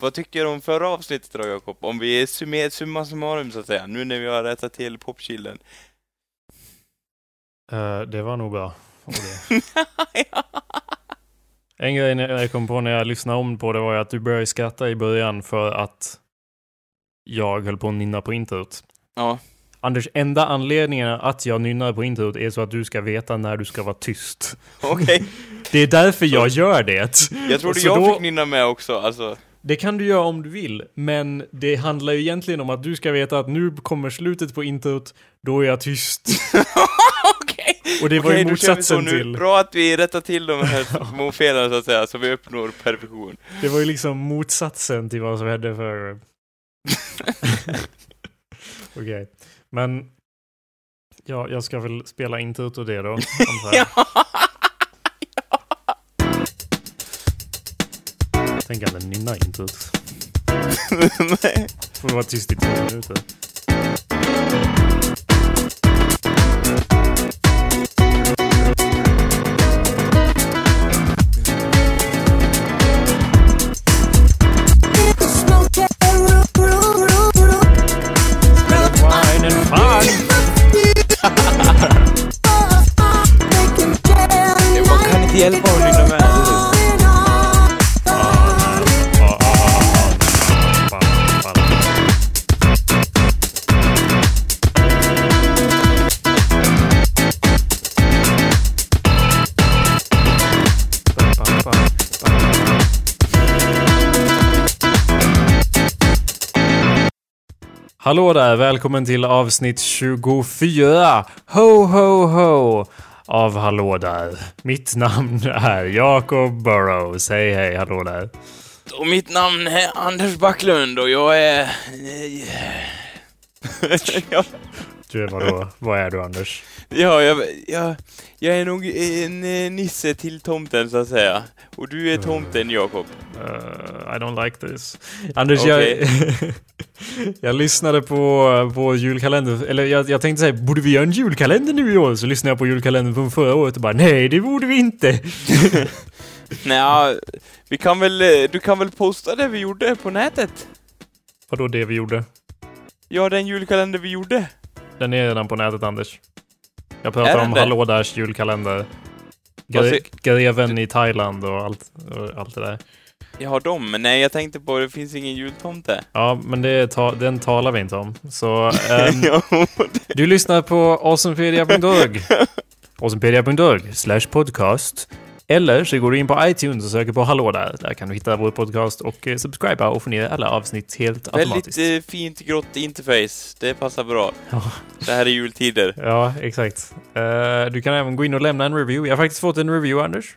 vad tycker du om förra avsnittet då, Jakob? Om vi är summa, summa summarum, så att säga, nu när vi har rättat till popchillen. Uh, det var nog bra. En grej jag kom på när jag lyssnade om på det var att du började skratta i början för att jag höll på att nynna på introt. Ja. Anders, enda anledningen att jag nynnar på introt är så att du ska veta när du ska vara tyst. Okej. Okay. Det är därför jag gör det. Jag trodde jag då... fick nynna med också, alltså. Det kan du göra om du vill, men det handlar ju egentligen om att du ska veta att nu kommer slutet på introt, då är jag tyst. Okej! Och det var ju motsatsen till... Bra att vi rättar till de här små felen så att säga, så vi uppnår perfektion. Det var ju liksom motsatsen till vad som hände för... Okej. Okay. Men... Ja, jag ska väl spela introt och det då, ja. Tänk att den nynnar introt. Nej. Får vara tyst i två minuter. hjälpa Hallå där, välkommen till avsnitt 24. Ho, ho, ho! Av Hallå där. Mitt namn är Jacob Burrows. Hej, hej, hallå där. Och mitt namn är Anders Backlund och jag är... Du är vadå? Vad är du, Anders? Ja, jag, jag, jag är nog en eh, nisse till tomten, så att säga. Och du är tomten, Jakob. Uh, I don't like this. Anders, okay. jag... jag lyssnade på, på julkalendern, eller jag, jag tänkte säga, borde vi göra en julkalender nu i år? Så lyssnade jag på julkalendern från förra året och bara, nej, det borde vi inte. nej, vi kan väl, du kan väl posta det vi gjorde på nätet? Vadå det vi gjorde? Ja, den julkalender vi gjorde. Den är redan på nätet, Anders. Jag pratar om Hallå Därs julkalender. Gre greven i Thailand och allt, och allt det där. Jag har dem, men nej, jag tänkte på det finns ingen jultomte. Ja, men det ta den talar vi inte om. Så, um, du lyssnar på awesomepedia.org. awesomepedia.org slash podcast eller så går du in på iTunes och söker på Hallå där. Där kan du hitta vår podcast och eh, subscriba och få ner alla avsnitt helt automatiskt. Väldigt eh, fint grått interface. Det passar bra. Ja. Det här är jultider. Ja, exakt. Uh, du kan även gå in och lämna en review. Jag har faktiskt fått en review, Anders.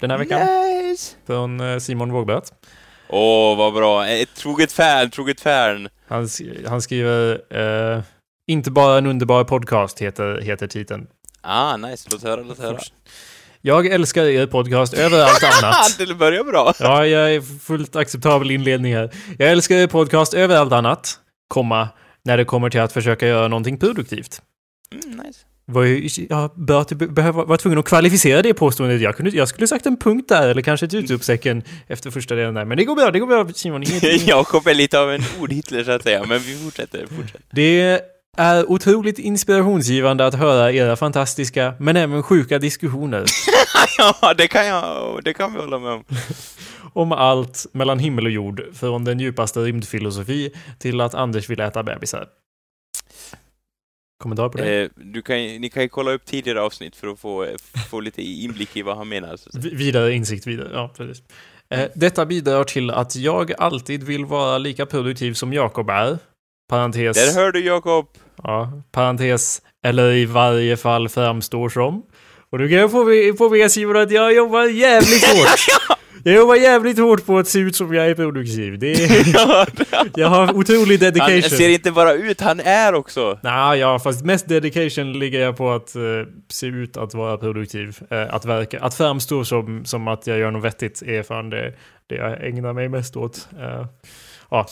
Den här veckan. Nice! Från uh, Simon Vågbert. Åh, oh, vad bra. Ett troget fan, troget fan. Han, han skriver... Uh, inte bara en underbar podcast heter, heter titeln. Ah, nice. Låt höra, låt höra. Jag älskar er podcast över allt annat. det börjar bra. Ja, jag är fullt acceptabel inledning här. Jag älskar er podcast över allt annat, komma, när det kommer till att försöka göra någonting produktivt. Mm, nice. Var ju, jag behöver, var tvungen att kvalificera det påståendet. Jag, kunde, jag skulle sagt en punkt där, eller kanske ett utropstecken efter första delen där. Men det går bra, det går bra Simon. Jakob är lite av en ordhitler så att säga, men vi fortsätter. fortsätter. Det är otroligt inspirationsgivande att höra era fantastiska, men även sjuka diskussioner. ja, det kan jag, det kan vi hålla med om. om allt mellan himmel och jord, från den djupaste rymdfilosofi till att Anders vill äta bebisar. Kommentar på det? Eh, du kan, ni kan ju kolla upp tidigare avsnitt för att få, få lite inblick i vad han menar. Vidare insikt, vidare. Ja, precis. Eh, detta bidrar till att jag alltid vill vara lika produktiv som Jakob är. Parentes. Där hör du Jakob! Ja, parentes. Eller i varje fall framstår som. Och du kan jag få, få med Simon att jag jobbar jävligt hårt. Jag jobbar jävligt hårt på att se ut som jag är produktiv. Det är, jag har otrolig dedication. Han ser inte bara ut, han är också. Nej, ja, fast mest dedication ligger jag på att uh, se ut att vara produktiv. Uh, att verka, att framstå som, som att jag gör något vettigt är fan det, det jag ägnar mig mest åt. Uh, ja.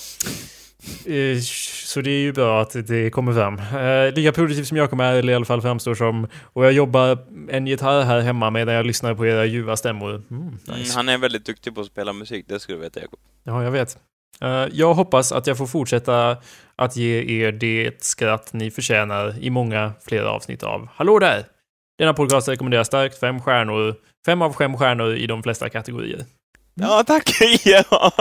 Eh, Så det är ju bra att det kommer fram. Eh, Lika produktiv som jag kommer eller i alla fall framstår som. Och jag jobbar en gitarr här hemma medan jag lyssnar på era ljuva stämmor. Mm, Mm, nice. han är väldigt duktig på att spela musik, det skulle du veta Jakob. Ja, jag vet. Eh, Jag hoppas att jag får fortsätta att ge er det skratt ni förtjänar i många fler avsnitt av Hallå där! Denna podcast rekommenderar starkt fem stjärnor, fem av fem stjärnor i de flesta kategorier. Ja, tack! ja.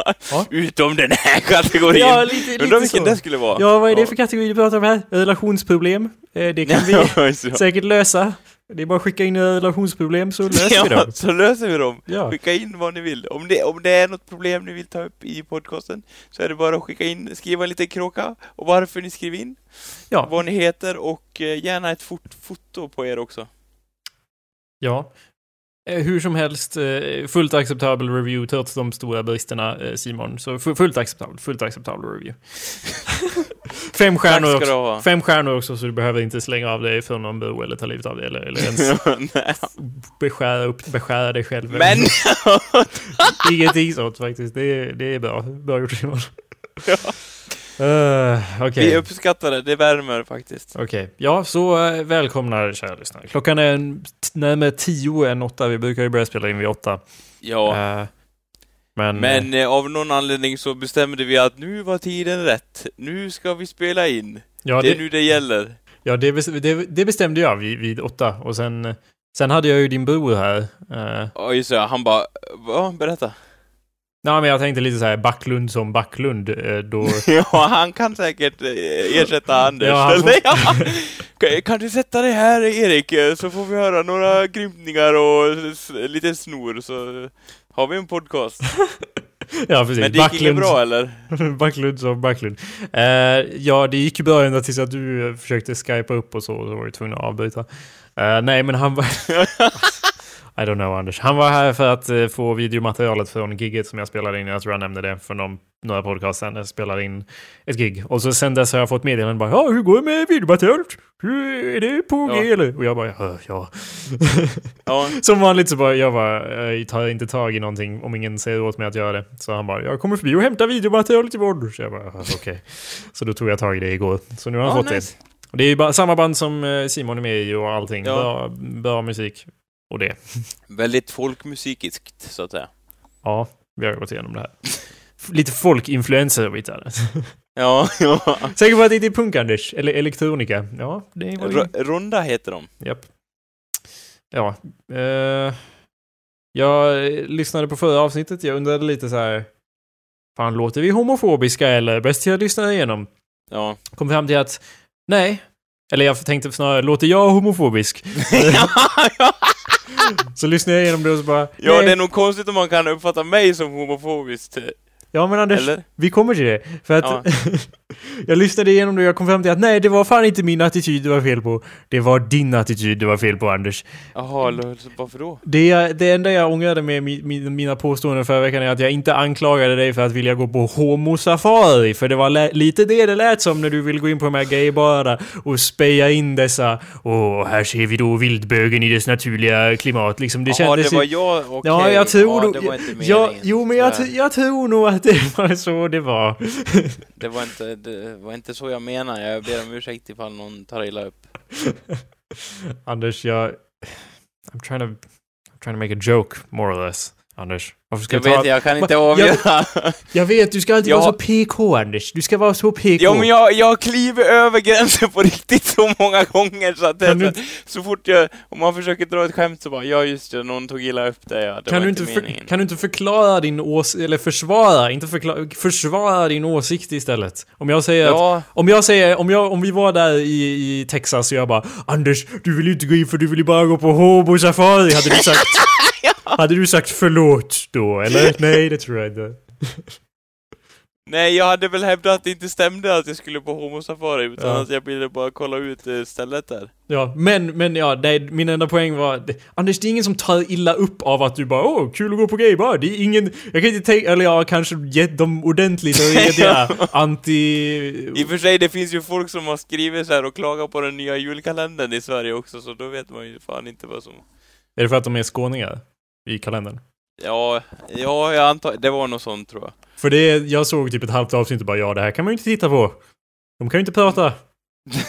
Utom den här kategorin! Ja, lite, Undrar lite vilken så. det skulle vara. Ja, vad är det för kategori du pratar om här? Relationsproblem? Eh, Det kan vi säkert lösa. Det är bara att skicka in relationsproblem så löser vi Ja, dem. så löser vi dem. Ja. Skicka in vad ni vill. Om det, om det är något problem ni vill ta upp i podcasten så är det bara att skicka in, skriva en liten kråka och varför ni skriver in, Ja. vad ni heter och eh, gärna ett fot foto på er också. Ja. Eh, Hur som helst, eh, fullt acceptabel review trots de stora bristerna, eh, Simon. Så fu- fullt acceptabel, fullt acceptabel review. Fem stjärnor också. Fem stjärnor också, så du behöver inte slänga av dig från någon bro eller ta livet av dig eller, eller ens beskära, upp, beskära dig själv. Men! Ingenting sånt faktiskt. Det det är bra. Bra gjort Simon. Ja. Uh, Okej. Vi uppskattar det, det värmer faktiskt. Okej, ja så uh, välkomna kära lyssnare. Klockan är en, närmare tio än åtta. Vi brukar ju börja spela in vid åtta. Ja. Eh, men, Men eh, av någon anledning så bestämde vi att nu var tiden rätt. Nu ska vi spela in. ja, det är det, nu det gäller. ja det, det, det bestämde jag vid, vid åtta. Och sen, sen hade jag ju din bror här. Uh, Ja, just det. Han bara, va? Berätta. Nej, men jag tänkte lite så här Backlund som Backlund. eh, då, Ja, han kan säkert eh, ersätta Anders. Ja, han får- ja. Kan- du sätta dig här, Erik, eh, så får vi höra några grymtningar och lite snor, så har vi en podcast. ja, precis. Men det gick inget bra, eller? Backlund som Backlund. Uh, ja, det gick ju bra ända tills att du försökte skypa upp och så. Och så var du tvungen att avbryta. Eh, nej, men han var... I don't know, Anders. Han var här för att eh, få videomaterialet från gigget som jag spelade in. Jag tror jag nämnde det för någon, några podcast sen. Jag spelade in ett gig. Och så sen dess har jag fått meddelanden bara ja, hur går det med videomaterialet? Hur, är det på G Ja. eller? Och jag bara ja, ja. Ja, Som vanligt så bara, jag bara, jag tar inte tag i någonting om ingen säger åt mig att göra det. Så han bara, jag kommer förbi och hämtar videomaterialet imorgon. Så jag bara, "Ah, okej. Så då tog jag tag i det igår. Så nu har han ja fått nice. det. Och det är ju samma band som eh, Simon är med i och allting. Ja. Bra, bra musik. Och det. Väldigt folkmusikiskt, så att säga. Ja, vi har gått igenom det här. Lite folkinfluenser och bitar. Ja, ja. Säker på att det inte är punk, Anders? Eller elektronika? Ja, det var ju... R- Ronda heter de. Japp. Ja. Eh, jag lyssnade på förra avsnittet. Jag undrade lite så här. Fan, låter vi homofobiska eller? Bäst jag lyssnar igenom. Ja. Kom fram till att nej. Eller jag tänkte snarare, låter jag homofobisk? Så lyssnade jag igenom det och så bara... Ja, det är nog konstigt om man kan uppfatta mig som homofobiskt. Ja men Anders, Eller? vi kommer till det. För att Ja. jag lyssnade igenom det och jag kom fram till att nej, det var fan inte min attityd det var fel på. Det var din attityd det var fel på, Anders. Jaha, varför då? Det, det enda jag ångrade med mi, mi, mina påståenden förra veckan är att jag inte anklagade dig för att vilja gå på homosafari. För det var lite det det lät som när du vill gå in på de här gaybarerna och speja in dessa. Och här ser vi då vildbögen i dess naturliga klimat. Liksom, det Jaha, kändes det var jag, okej. Ja, jag tror ja, det var inte meningen. ja, jo, men jag, jag tror nog att det var så det var. Det var inte, det var inte så jag menar. Jag ber om ursäkt ifall någon tar illa upp. Anders, jag... I'm trying to... I'm trying to make a joke, more or less. Anders, varför ska Jag jag ta... vet, jag kan inte avgöra. Jag vet, du ska alltid Ja. vara så PK, Anders. Du ska vara så PK. Ja, men jag, jag kliver över gränsen på riktigt så många gånger så att det, du så, så fort jag, om man försöker dra ett skämt så bara, ja just det, någon tog illa upp det, ja. Det kan, du inte för, kan du inte förklara din åsikt, eller försvara, inte förklara, försvara din åsikt istället? Om jag säger att, Ja, om jag säger, om jag, om vi var där i, i Texas och jag bara Anders, du vill ju inte gå in för du vill ju bara gå på homo-safari, hade du sagt Hade du sagt förlåt då, eller? Nej, det tror jag inte. nej, jag hade väl hävdat att det inte stämde att jag skulle på homosafari, utan Ja. att jag ville bara kolla ut eh, stället där. Ja, men, men ja, nej, min enda poäng var... Det, Anders, det är ingen som tar illa upp av att du bara åh, kul att gå på gaybar. Det är ingen... Jag kan inte tänka... Eller jag har kanske gett dem ordentligt och gett det anti... I och för sig, det finns ju folk som har skrivit så här och klagat på den nya julkalendern i Sverige också, så då vet man ju fan inte vad som... Är det för att de är skåningar? I kalendern? Ja, ja, jag antar, det var något sånt tror jag. För det, jag såg typ ett halvt avsnitt och bara ja, det här kan man ju inte titta på. De kan ju inte prata.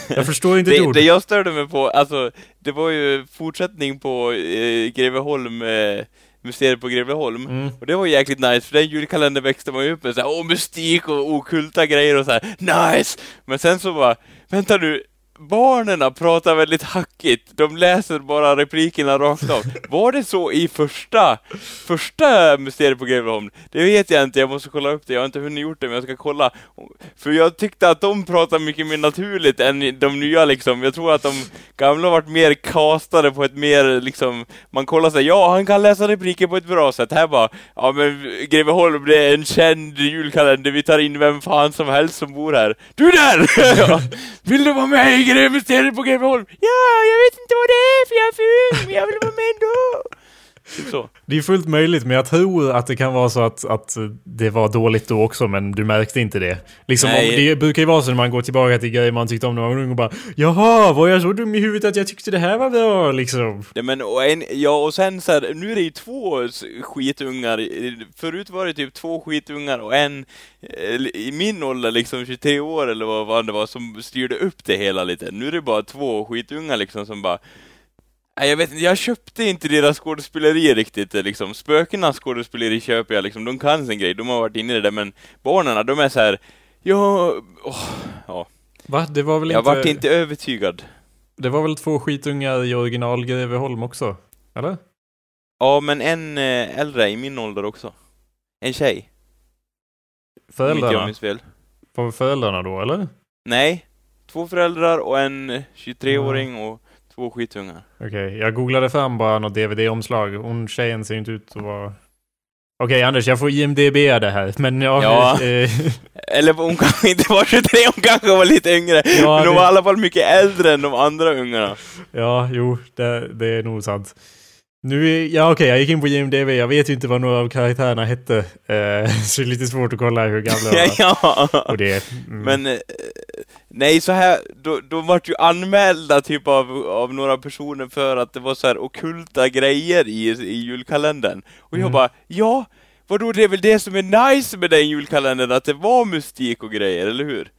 Jag förstår inte ett det, ord. det jag störde mig på, alltså, det var ju fortsättning på eh, Greveholm, eh, Mysteriet på Greveholm. Mm. Och det var jäkligt nice, för den julkalendern växte man ju upp med såhär, åh mystik och okulta grejer och så här. nice! Men sen så bara, vänta nu, barnen pratar väldigt hackigt, de läser bara replikerna rakt av. Var det så i första, första Mysteriet på Greveholm? Det vet jag inte, jag måste kolla upp det, jag har inte hunnit gjort det, men jag ska kolla. För jag tyckte att de pratade mycket mer naturligt än de nya liksom. Jag tror att de gamla varit mer castade på ett mer liksom, man kollar sig, ja han kan läsa repliker på ett bra sätt. Här bara, ja men Greveholm det är en känd julkalender, vi tar in vem fan som helst som bor här. Du där! Ja. Vill du vara med i Gre- på Greveholm? Ja, jag vet inte vad det är för jag är ful, men jag vill vara med ändå. Typ så. Det är fullt möjligt, men jag tror att det kan vara så att, att det var dåligt då också, men du märkte inte det. Liksom, om, det brukar ju vara så när man går tillbaka till grejer man tyckte om när man var ung och bara Jaha, var jag så dum i huvudet att jag tyckte det här var bra, liksom? Ja, men, och, en, ja, och sen så här, nu är det ju två skitungar, förut var det typ två skitungar och en eh, i min ålder, liksom 23 år eller vad vad det var, som styrde upp det hela lite. Nu är det bara två skitungar liksom som bara Nej, jag vet inte, jag köpte inte deras skådespeleri riktigt eh, liksom. Spökenas skådespeleri köper jag liksom, de kan sin grej, de har varit inne i det där, men barnen, de är så här. Ja, åh, ja. Va? Det var väl Jag inte... vart inte övertygad. Det var väl två skitungar i original Greveholm också? Eller? Ja, men en eh, äldre i min ålder också. En tjej. Jag Föräldrarna? Var föräldrarna då, eller? Nej, två föräldrar och en 23-åring och två skitungar. Okej, jag googlade fram bara något DVD-omslag. Hon tjejen ser inte ut att vara... Okej Anders, jag får IMDB det här, men ja... Ja. eh, Eller hon kanske inte var 23, hon kanske var lite yngre. Ja, men hon det- var i alla fall mycket äldre än de andra ungarna. ja, jo, det, det är nog sant. Nu är, ja okej, jag gick in på IMDB. Jag vet ju inte vad några av karaktärerna hette. Eh, så det är lite svårt att kolla hur gamla de var. ja. Och det, mm. Men, eh, nej så här, då, de vart ju anmälda typ av, av några personer för att det var så här okulta grejer i, i julkalendern. Och jag Mm. bara, ja, vadå det är väl det som är nice med den julkalendern, att det var mystik och grejer, eller hur?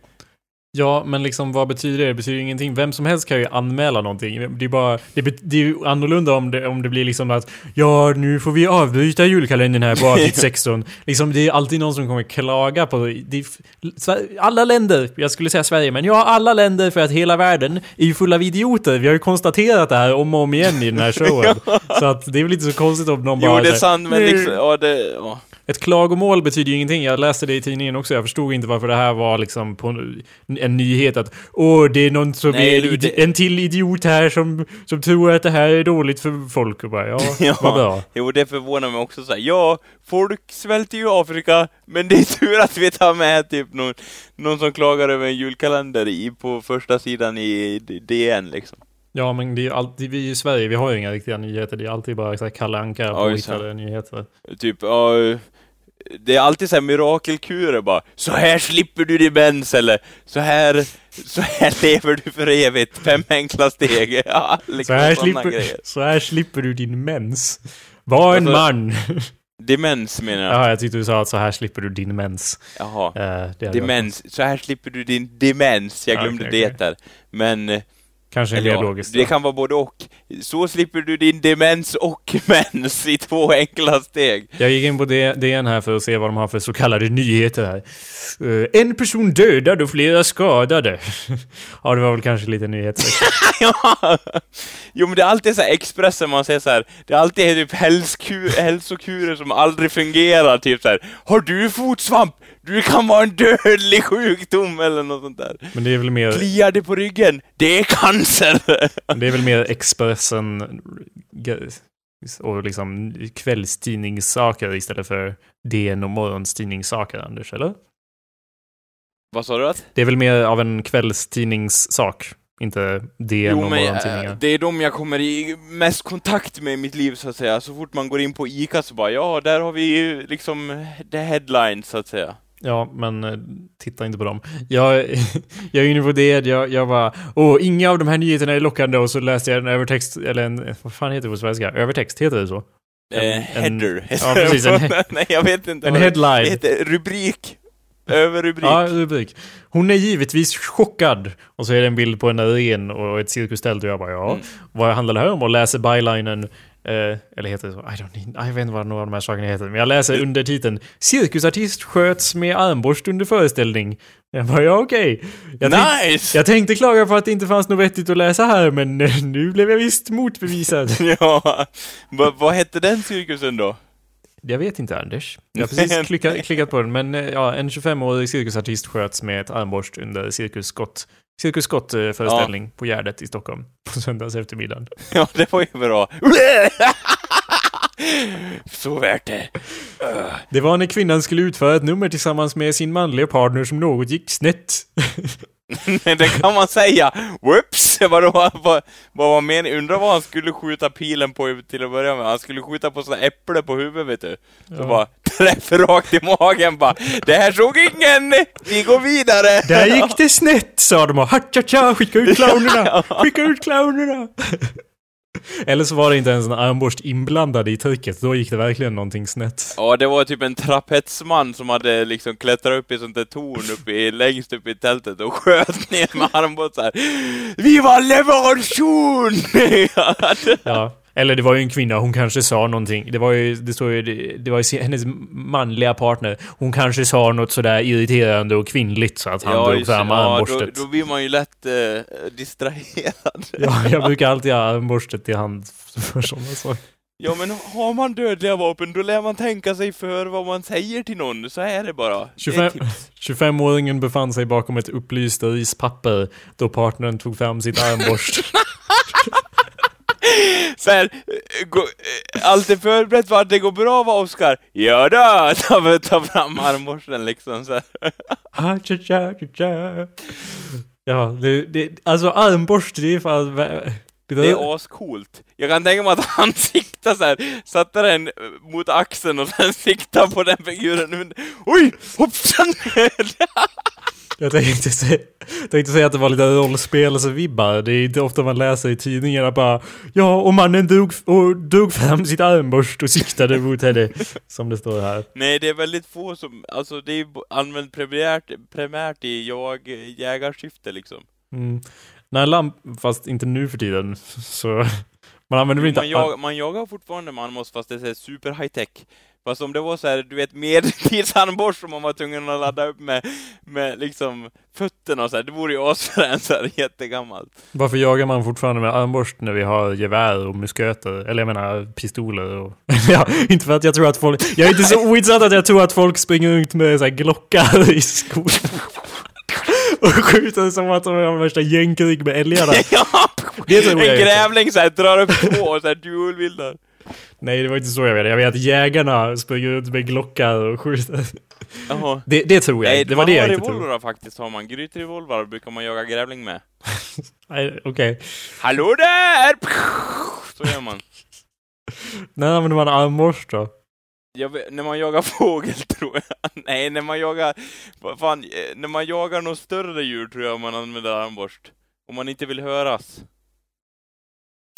Ja, men liksom vad betyder det? Det betyder ingenting. Vem som helst kan ju anmäla någonting. Det är bara... Det, bet- det är ju annorlunda om det, om det blir liksom att Ja, nu får vi avbryta julkalendern här på avsnitt 16. Liksom, det är alltid någon som kommer klaga på... Det alla länder, jag skulle säga Sverige, men ja, alla länder för att hela världen är ju full av idioter. Vi har ju konstaterat det här om och om igen i den här showen. Så att det är väl inte så konstigt om någon Jo, bara... det är sant, men liksom, ja det, ja. Ett klagomål betyder ju ingenting. Jag läste det i tidningen också. Jag förstod inte varför det här var liksom på en, en nyhet att Åh, det är någon som Nej, är det- en till idiot här som, som tror att det här är dåligt för folk. Och bara, ja, Ja. vad bra. Jo, det förvånar mig också så här. Ja, folk svälter ju i Afrika, men det är tur att vi tar med typ någon, någon som klagar över en julkalender i, på första sidan i DN liksom. Ja, men det är alltid, vi i Sverige, vi har ju inga riktiga nyheter. Det är alltid bara så här Kalle Anka Ja, just påhittade nyheter. Typ, ja, det är alltid så här mirakelkurer bara. Så här slipper du din mens, eller så här, så här lever du för evigt. Fem enkla steg. Ja, liksom Så här, slipper, så här slipper du din mens. Var en Alltså- man! Demens menar jag. Ja, jag tyckte du sa att så här slipper du din mens. Jaha. Eh, jag- Demens. Så här slipper du din demens. Jag Ja, glömde okej, det där. Men... Kanske Eller mer ja, det då. kan vara både och. Så slipper du din demens och mens i två enkla steg. Jag gick in på DN här för att se vad de har för så kallade nyheter här. Eh, en person dödad och flera skadade. ja, det var väl kanske lite nyheter. ja. Jo men det är alltid så här Expressen man säger så här. det är alltid typ hälsokurer som aldrig fungerar, typ så här. Har du fotsvamp? Du kan vara en dödlig sjukdom eller något sånt där. Men det är väl mer, Kliar det på ryggen? Det är cancer! det är väl mer Expressen och liksom kvällstidningssaker istället för DN och morgonstidningssaker, Anders, eller? Vad sa du att? Det är väl mer av en kvällstidningssak, inte DN Jo och men morgontidningar. det är de jag kommer i mest kontakt med i mitt liv så att säga. Så fort man går in på ICA så bara, ja där har vi liksom the headlines så att säga. Ja, men eh, titta inte på dem. Jag, jag är inne på det, jag, jag bara Åh, inga av de här nyheterna är lockande och så läste jag en övertext, eller en, vad fan heter det på svenska? Övertext, heter det så? Eh, En- header. ja, precis, en Nej, jag vet inte. En vad headline. Det heter rubrik. Överrubrik. Ja, rubrik. Hon är givetvis chockad. Och så är det en bild på en aren och ett cirkustält och jag bara ja. Mm. Vad handlar det här om? Och läser bylinen. Eh, eller heter det så? I don't need, jag vet inte vad några av de här sakerna heter. Men jag läser undertiteln. Cirkusartist sköts med armborst under föreställning. Jag bara ja okej. Jag, tänk, nice! jag tänkte klaga på att det inte fanns något vettigt att läsa här men eh, nu blev jag visst motbevisad. Ja, Va, vad hette den cirkusen då? Jag vet inte Anders. Jag har precis klickat, klickat på den. Men eh, ja, en 25-årig cirkusartist sköts med ett armborst under Cirkus Scott. Cirkus Scott eh, föreställning på Gärdet i Stockholm. På söndags eftermiddagen. Ja, det var ju bra. Så värt det. Det var när kvinnan skulle utföra ett nummer tillsammans med sin manliga partner som något gick snett. det kan man säga. Whoops! Vadå, vad, vad var meningen? Undrar vad han skulle skjuta pilen på till att börja med. Han skulle skjuta på sådana äpple på huvudet, vet du. Så Ja. bara träff rakt i magen bara. Det här såg ingen! Vi går vidare! Där gick det snett, sa de och ha-cha-cha, skicka ut clownerna! Skicka ut clownerna! Eller så var det inte ens en armborst inblandad i tricket, då gick det verkligen någonting snett. Ja, det var typ en trapetsman som hade liksom klättrat upp i sånt där torn uppe i, längst upp i tältet och sköt ner med armbåt såhär. Viva revolution! Ja. Eller det var ju en kvinna, hon kanske sa någonting. Det var ju, det står ju, det, det var ju hennes manliga partner. Hon kanske sa något sådär irriterande och kvinnligt så att han drog just det. fram ja, armborstet. då, då blir man ju lätt eh, distraherad. Ja, jag brukar alltid ha armborstet i hand för sådana saker. Ja, men har man dödliga vapen, då lär man tänka sig för vad man säger till någon. Så är det bara. Det är 25 tips. 25-åringen befann sig bakom ett upplyst rispapper då partnern tog fram sitt armborst. Så här, gå, eh, allt är förberett för att det går bra va, Oskar? Ja då, ta, ta fram armborsten liksom så. Ah. Ja, det, det, alltså armborst, det är fan... Det, är ascoolt. Jag kan tänka mig att han siktar så här, satte den mot axeln och sen siktar på den figuren. Oj! Hoppsan! Jag tänkte, se, tänkte säga att det var lite rollspelsvibbar. Det är inte ofta man läser i tidningarna bara Ja, och mannen drog, och drog fram sitt armborst och siktade mot henne. Som det står här. Nej, det är väldigt få som, alltså det är använt primärt, primärt i jag, jägarsyfte liksom. Mm. När lamp, fast inte nu för tiden, så... Man använder väl inte... Man, jag, man jagar fortfarande armborst fast det är super high tech. Fast om det var så här, du vet medeltidsarmborst som man var tvungen att ladda upp med, med liksom fötterna och så här, det vore ju asfränt så här jättegammalt. Varför jagar man fortfarande med armborst när vi har gevär och musköter? Eller jag menar pistoler och... ja, inte för att jag tror att folk... Jag är inte så ointressant att jag tror att folk springer runt med så här glockar i skor. och skjuter som att de har värsta gängkrig med älgarna. ja! Det tror jag en grävling så här, drar upp två och så här. Nej, det var inte så jag vet. Jag vet att jägarna springer runt med glockar och skjuter. Jaha. Det, det tror jag. Nej, det var det jag inte trodde. faktiskt har man. Grytrevolvrar brukar man jaga grävling med. Okej. Hallå där! Så gör man. När använder man armborst då? Jag vet, när man jagar fågel tror jag. Nej, när man jagar... Fan, eh, när man jagar något större djur tror jag man använder armborst. Om man inte vill höras.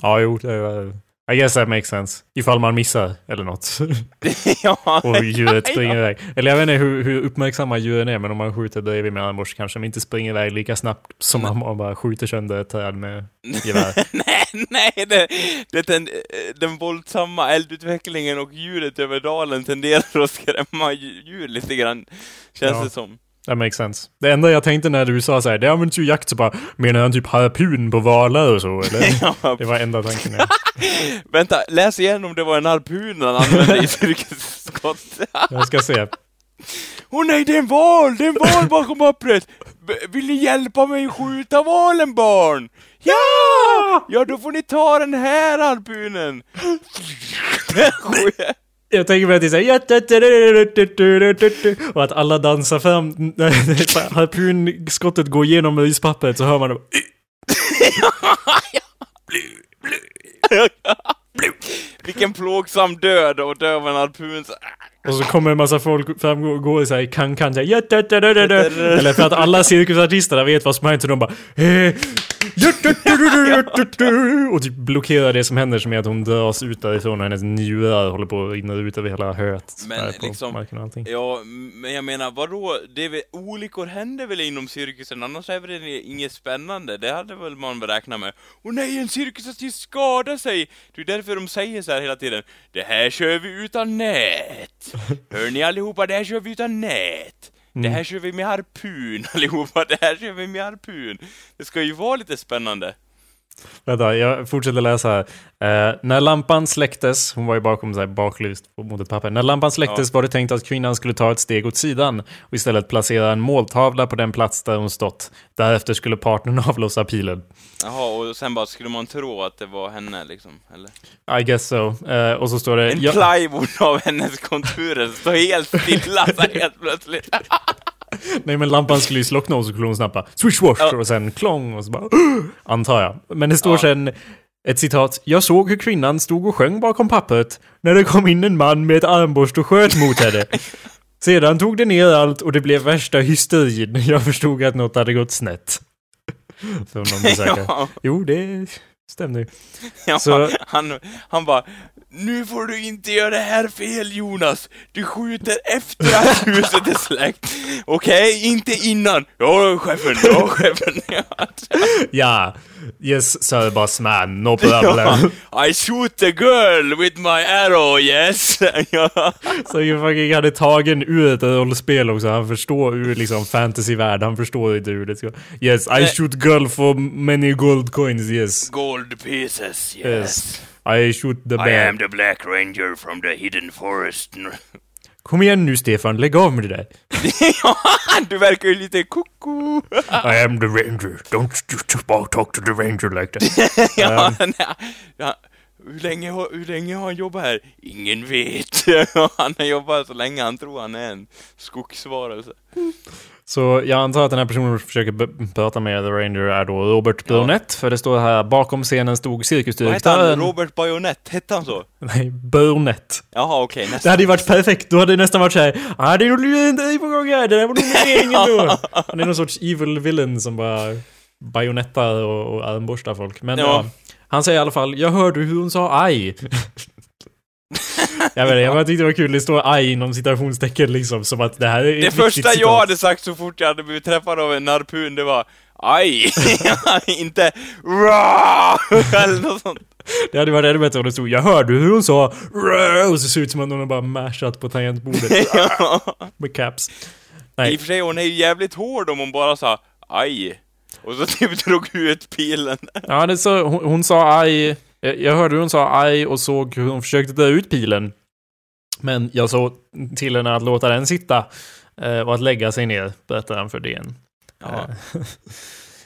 Ja, jo. Det är, I guess that makes sense. Ifall man missar eller något. ja, och djuret ja. springer iväg. Eller jag vet inte hur, hur uppmärksamma djuren är, men om man skjuter bredvid med armborst kanske de inte springer iväg lika snabbt som om man bara skjuter sönder ett träd med gevär. nej, nej, det, det den, den våldsamma eldutvecklingen och ljudet över dalen tenderar att skrämma dju- djur lite grann, känns Ja. det som. That makes sense. Det enda jag tänkte när du sa så här, det används ju i jakt så bara, menar han typ harpun på valar och så eller? Det var enda tanken. Vänta, läs igen om det var en harpun han använde i cirkusskott. Jag ska se. Åh nej, det är en val! Det är en val bakom öppret! B- Vill ni hjälpa mig skjuta valen, barn? Ja! Ja, då får ni ta den här harpunen! Jag tänker mig att det är såhär... Och att alla dansar fram. När harpunskottet går igenom rispappret så hör man det. Vilken plågsam död och dö av en harpun. Så- Och så kommer en massa folk fram och går såhär i kan-kan såhär. Eller för att alla cirkusartisterna vet vad som har hänt så de bara eh, Och typ blockerar det som händer som är att hon dras ut därifrån och hennes njurar håller på att rinna ut över hela höet. Men liksom-. Ja, men jag menar, vadå? Det är väl, olyckor händer väl inom cirkusen, annars är väl det inget spännande? Det hade väl man räknat med. Och nej, en cirkusartist skadar sig! Det är därför de säger så här hela tiden. Det här kör vi utan nät! Hör ni allihopa, det här kör vi utan nät! Det här kör vi med harpun allihopa, det här kör vi med harpun! Det ska ju vara lite spännande. Vänta, jag fortsätter läsa här. Eh, när lampan släcktes, hon var ju bakom så här baklyst mot ett papper. När lampan släcktes var det tänkt att kvinnan skulle ta ett steg åt sidan och istället placera en måltavla på den plats där hon stått. Därefter skulle partnern avlossa pilen. Jaha, och sen bara skulle man tro att det var henne liksom, eller? I guess so. Eh, och så står det... En ja- plywood av hennes konturer står helt stilla helt plötsligt. Nej men lampan skulle ju slockna och så skulle hon snappa swishwash Ja. och sen klong och så bara antar jag. Men det står Ja. sen ett citat. Jag såg hur kvinnan stod och sjöng bakom pappret när det kom in en man med ett armborst och sköt mot henne. Sedan tog det ner allt och det blev värsta hysterin. Jag förstod att något hade gått snett. Så någon besökare. ja, Jo, det stämmer ju. ja, Så- han, han bara Nu får du inte göra det här fel Jonas! Du skjuter efter att huset är släckt! Okej, inte innan! Ja, chefen, ja, chefen! Ja, yes, boss man, no problem. I shoot the girl with my arrow, yes! Så ju fucking hade tagen ur ett rollspel också. Han förstår ur liksom fantasyvärld. Han förstår inte hur det ska... Yes, I shoot girl for many gold coins, yes. Gold pieces, yes. Yes. I shoot the I bear. am the Black Ranger from the hidden forest. Kom igen nu Stefan, lägg av med det där. ja, du verkar ju lite koko. I am the ranger. Don't just talk to the ranger like that. ja, nej, ja. Hur länge, hur länge har han jobbat här? Ingen vet. han har jobbat så länge han tror han är en skogsvarelse. Så jag antar att den här personen försöker b- prata med The Ranger är då Robert Burnett. För det står här, bakom scenen stod Vad hette han? cirkusdirektören... Robert Bajonett? Hette han så? Nej, Burnett. Jaha, okej, Det nästan. hade ju varit perfekt, då hade det nästan varit såhär ah, det är nog grej på gång här, det där var nog meningen då. Han är någon sorts evil villain som bara bajonettar och, och armborstar folk. Men Ja. ja. han säger i alla fall, jag hörde hur hon sa aj. jag vet jag bara tyckte det var kul, det står aj inom citationstecken liksom, som att det här är Det första jag hade sagt så fort jag hade blivit träffad av en harpun, det var Aj! inte RA! Eller något sånt. Det hade varit ännu bättre om det stod, jag hörde hur hon sa "Rrrr", och så ser det ut som att har bara mashat på tangentbordet med caps. I Nej, och för sig, hon är ju jävligt hård om hon bara sa aj. Och så typ drog ut pilen. Ja, det så, hon, hon sa aj. Jag jag hörde hur hon sa aj och såg hur hon försökte dra ut pilen. Men jag såg till henne att låta den sitta eh, och att lägga sig ner, berättar han för DN. Ja. Eh,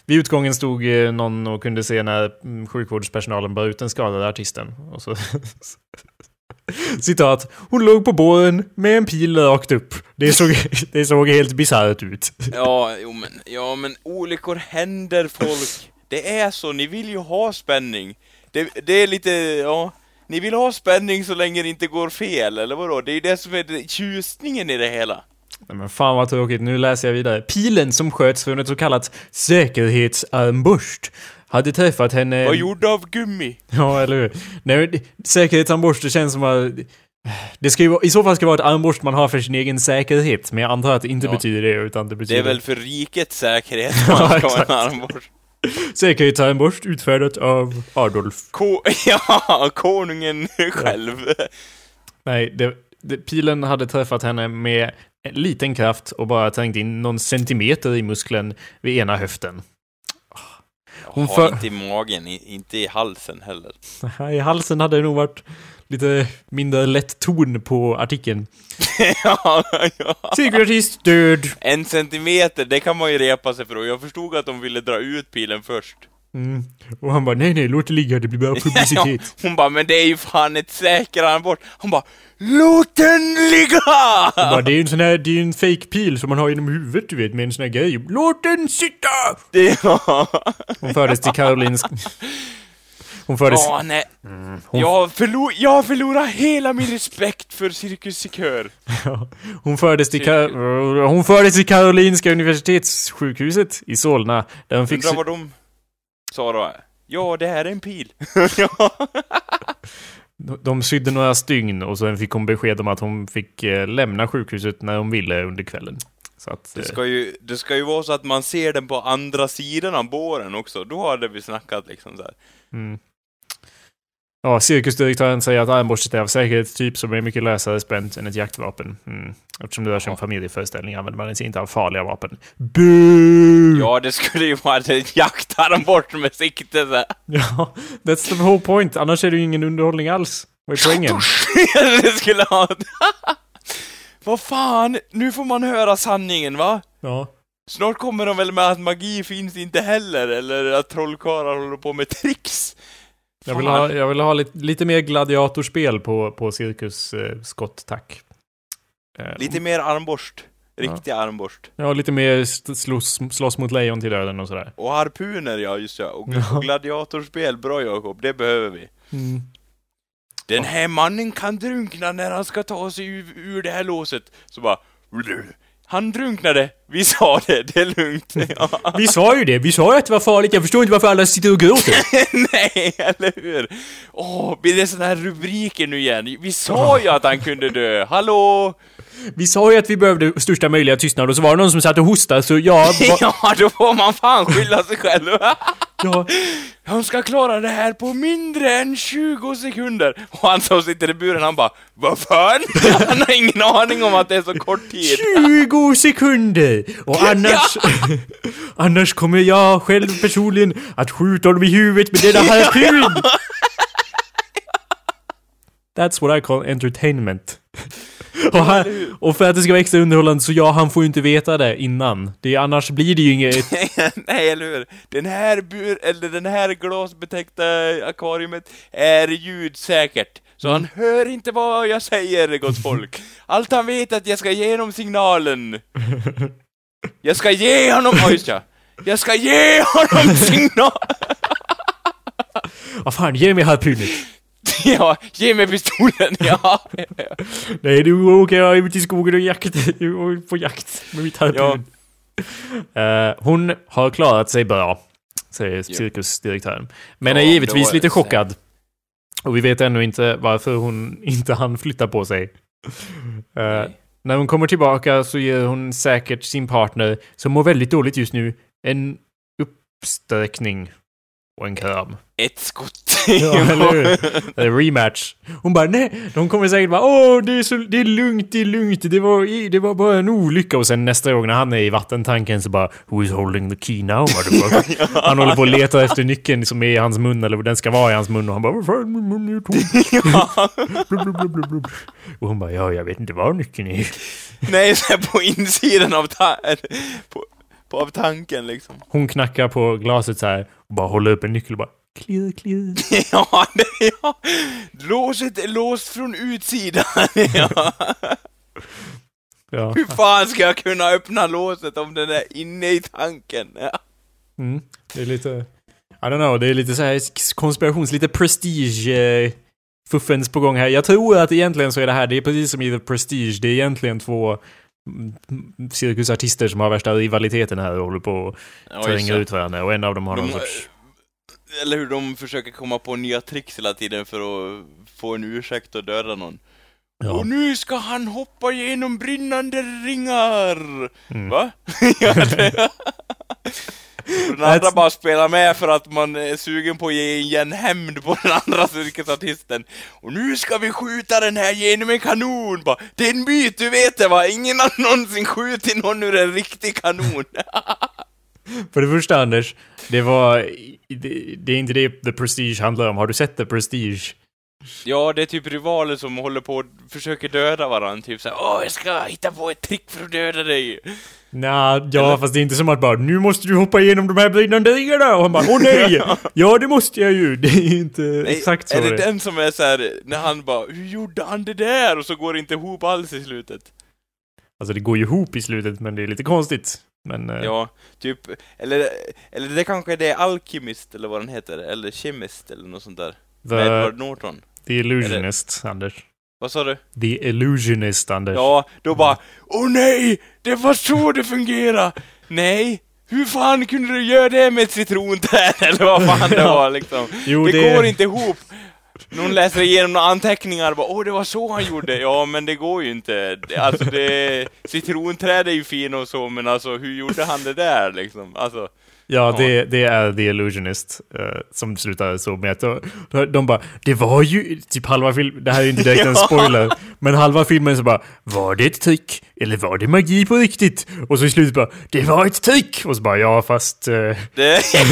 Vid utgången stod eh, någon och kunde se när mm, sjukvårdspersonalen bar ut den skadade artisten. Och så Citat. Hon låg på båren med en pil rakt upp. Det såg, det såg helt bisarrt ut. Ja, jo men, ja men olyckor händer folk. Det är så, ni vill ju ha spänning. Det, det är lite, ja. Ni vill ha spänning så länge det inte går fel, eller vadå? Det är ju det som är det- tjusningen i det hela. Nej, men fan vad tråkigt, nu läser jag vidare. Pilen som sköts från ett så kallat säkerhetsarmborst hade träffat henne... Vad gjord av gummi? Ja, eller hur? Nej, det- säkerhetsarmborst, det känns som att... Det ska ju I så fall ska det vara ett armborst man har för sin egen säkerhet, men jag antar att det inte Ja. betyder det, utan det Det betyder... är väl för rikets säkerhet man ska ha en armborst. Säkerhetsarmborst utfärdat av Adolf. Ko ja, konungen själv. Nej, det, det, pilen hade träffat henne med en liten kraft och bara trängt in någon centimeter i muskeln vid ena höften. Hon Hon för- inte i magen, inte i halsen heller. I halsen hade det nog varit lite mindre lätt ton på artikeln. ja, ja. Cirkulartist död. En centimeter, det kan man ju repa sig för och jag förstod att de ville dra ut pilen först. Mm. Och han bara, nej nej, låt det ligga, det blir bara publicitet. hon bara, men det är ju fan ett säkerarmbord. Hon bara, låt den ligga! Han bara, det är ju en sån här, det är ju en fake pil som man har genom huvudet du vet, med en sån här grej. Låt den sitta! Det, ja. Hon fördes till Karolinsk... Hon fördes... Ja, nej. hon- Jag, förlor, jag förlorar hela min respekt för Cirkus Kör. Hon fördes till, Kar- hon fördes till Karolinska universitetssjukhuset i Solna. Där hon fick... Undrar vad de... Sara. Ja, det här är en pil. De- De sydde några stygn och sen fick hon besked om att hon fick eh, lämna sjukhuset när hon ville under kvällen. Att, Det eh, ska, ju, det ska ju vara så att man ser den på andra sidan av båren också. Då hade vi snackat liksom så mm. Ja, cirkusdirektören säger att armborstet är av säkerhetstyp som är mycket lösare spänt än ett jaktvapen. Mm. Eftersom det rör sig om familjeföreställning använder man sig inte av farliga vapen. Bu! Ja, det skulle ju vara ett jaktarmbort med sikte så. Ja, that's the whole point. Annars är det ju ingen underhållning alls. Vad är poängen? det skulle ha... Vad fan, nu får man höra sanningen va? Ja. Snart kommer de väl med att magi finns inte heller, eller att trollkarlar håller på med tricks. Jag vill ha, jag vill ha lite, lite mer gladiatorspel på, på cirkus eh, tack. Eh, Lite mer armborst. Riktig armborst. Ja, lite mer slåss, slåss mot lejon till döden och sådär. Och harpuner, ja just ja. Och, Ja. och gladiatorspel, bra Jakob, det behöver vi. Mm. Den här mannen kan drunkna när han ska ta sig ur, ur det här låset. Så bara... Han drunknade, vi sa det, det är lugnt. Ja. Vi sa ju det, vi sa ju att det var farligt. Jag förstår inte varför alla sitter och gråter. Nej, eller hur? Åh, blir det såna här rubriker nu igen? Vi sa ju att han kunde dö, hallå? Vi sa ju att vi behövde största möjliga tystnad och så var det någon som satt och hostade så ja, va, Ja, då får man fan skylla sig själv. ja, Han ska klara det här på mindre än 20 sekunder. Och han som sitter i buren, han bara Vad fan? Han har ingen aning om att det är så kort tid. 20 sekunder! Och annars... annars kommer jag själv personligen att skjuta honom i huvudet med denna harpun! That's what I call entertainment. Och, han, och för att det ska vara extra underhållande så ja, han får ju inte veta det innan. Det, annars blir det ju inget... Nej, eller hur? Den här bur, eller den här glasbetäckta akvariumet är ljudsäkert. Så han hör inte vad jag säger, gott folk. Allt han vet är att jag ska ge honom signalen. Jag ska ge honom... Oj, just ja. Jag ska ge honom signal... Vad fan, ge mig harpunen! Ja, ge mig pistolen, ja. Nej, nu åker jag ut i skogen och jakt, på jakt med mitt harpun. Eh, hon har klarat sig bra, säger cirkusdirektören. Men Ja, är givetvis lite chockad. Och vi vet ännu inte varför hon inte hann flytta på sig. Nej. när hon kommer tillbaka så ger hon säkert sin partner, som mår väldigt dåligt just nu, en uppsträckning och en kram. Ett skott. Ja, eller hur? Rematch. Hon bara nej, de kommer säkert bara åh det är, så, det är lugnt, det är lugnt, det var, det var bara en olycka och sen nästa gång när han är i vattentanken så bara Who is holding the key now motherfucker? Han håller på att leta efter nyckeln som är i hans mun eller den ska vara i hans mun och han bara vad fan min mun är tom. Och hon bara ja jag vet inte var nyckeln är. Nej, så på insidan av, på, på, av tanken liksom. Hon knackar på glaset så här och bara håller upp en nyckel och bara klirr, klirr. Ja, det, ja. Låset är låst från utsidan. Ja. Ja. Hur fan ska jag kunna öppna låset om den är inne i tanken? Ja. Mm. Det är lite... I don't know, det är lite så här konspirations... Lite prestige... Eh, fuffens på gång här. Jag tror att egentligen så är det här, det är precis som i The Prestige, det är egentligen två mm, cirkusartister som har värsta rivaliteten här och håller på att tränga ut varandra och en av dem har De- någon sorts... Eller hur de försöker komma på nya tricks hela tiden för att få en ursäkt och döda någon. Ja. Och nu ska han hoppa genom brinnande ringar! Mm. Va? ja, det... Den andra bara spelar med för att man är sugen på att ge igen hämnd på den andra cirkusartisten. Och nu ska vi skjuta den här genom en kanon! Bara, det är en myt, du vet det va? Ingen har någonsin skjutit någon ur en riktig kanon. För det första Anders, det var... Det, det är inte det The Prestige handlar om. Har du sett The Prestige? ja, det är typ rivaler som håller på och försöker döda varandra. Typ såhär, åh jag ska hitta på ett trick för att döda dig. Nja, ja fast det är inte som att bara nu måste du hoppa igenom de här brinnande ringarna och han bara åh nej! ja det måste jag ju! Det är inte Nej, exakt så är det det den som är så här när han bara, hur gjorde han det där? Och så går det inte ihop alls i slutet. Alltså det går ju ihop i slutet men det är lite konstigt. Men... eh, Ja, typ, eller, eller det kanske det är Alchemist eller vad den heter, eller Chemist eller något sånt där. Med the, Edward Norton. the Illusionist, Anders. Vad sa du? The Illusionist, Anders. Ja, då bara, åh nej! Det var så det fungerade! Nej! hur fan kunde du göra det med ett citronträd? Eller vad fan det var liksom. Jo, det, det- går inte ihop. Någon läser igenom några anteckningar och bara åh det var så han gjorde. Ja men det går ju inte. Alltså det, citronträd är ju fina och så men alltså hur gjorde han det där liksom? Alltså, Ja, det, det är The Illusionist eh, som slutar så med att de, de bara Det var ju typ halva filmen, det här är inte direkt en spoiler, men halva filmen så bara Var det ett trick? Eller var det magi på riktigt? Och så i slutet bara Det var ett trick! Och så bara ja fast eh,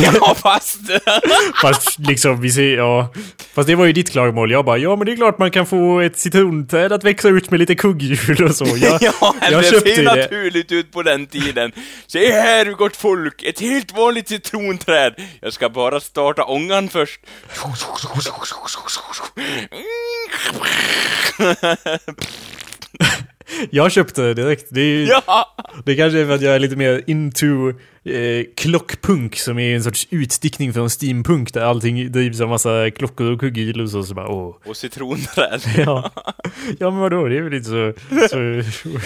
ja fast... Fast liksom vi ser, ja Fast det var ju ditt klagomål, jag bara ja men det är klart man kan få ett citronträd att växa ut med lite kugghjul och så Jag, ja, jag det ser det. naturligt ut på den tiden. Se här gott folk, ett helt vanligt citronträd. Jag ska bara starta ångan först. Jag köpte det direkt, det är ju Ja! Det kanske är för att jag är lite mer into eh, klockpunk som är en sorts utstickning från steampunk där allting drivs av massa klockor och kugghjul och så, så bara åh. Och citronträd. Ja. ja men vadå, det är väl inte så... så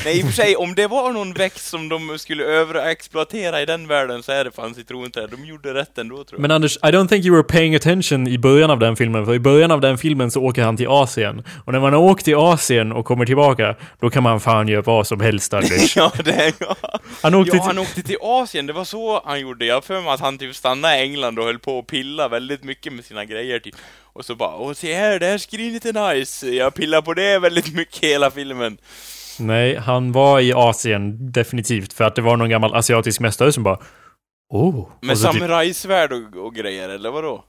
Nej, i och för sig, om det var någon växt som de skulle överexploatera i den världen så är det fan citronträd. De gjorde rätt ändå tror jag. men Anders, I don't think you were paying attention i början av den filmen, för i början av den filmen så åker han till Asien. Och när man har åkt till Asien och kommer tillbaka, då kan man fan göra vad som helst Anders. Ja, det ja. Han åkte ja, till... han åkte till Asien, det var så han gjorde. Jag för mig att han typ stannade i England och höll på att pilla väldigt mycket med sina grejer typ. Och så bara, åh se här, det här skrinet är nice. Jag pillar på det väldigt mycket hela filmen. Nej, han var i Asien definitivt, för att det var någon gammal asiatisk mästare som bara Oh. Med typ- samurajsvärd och, och grejer, eller vadå?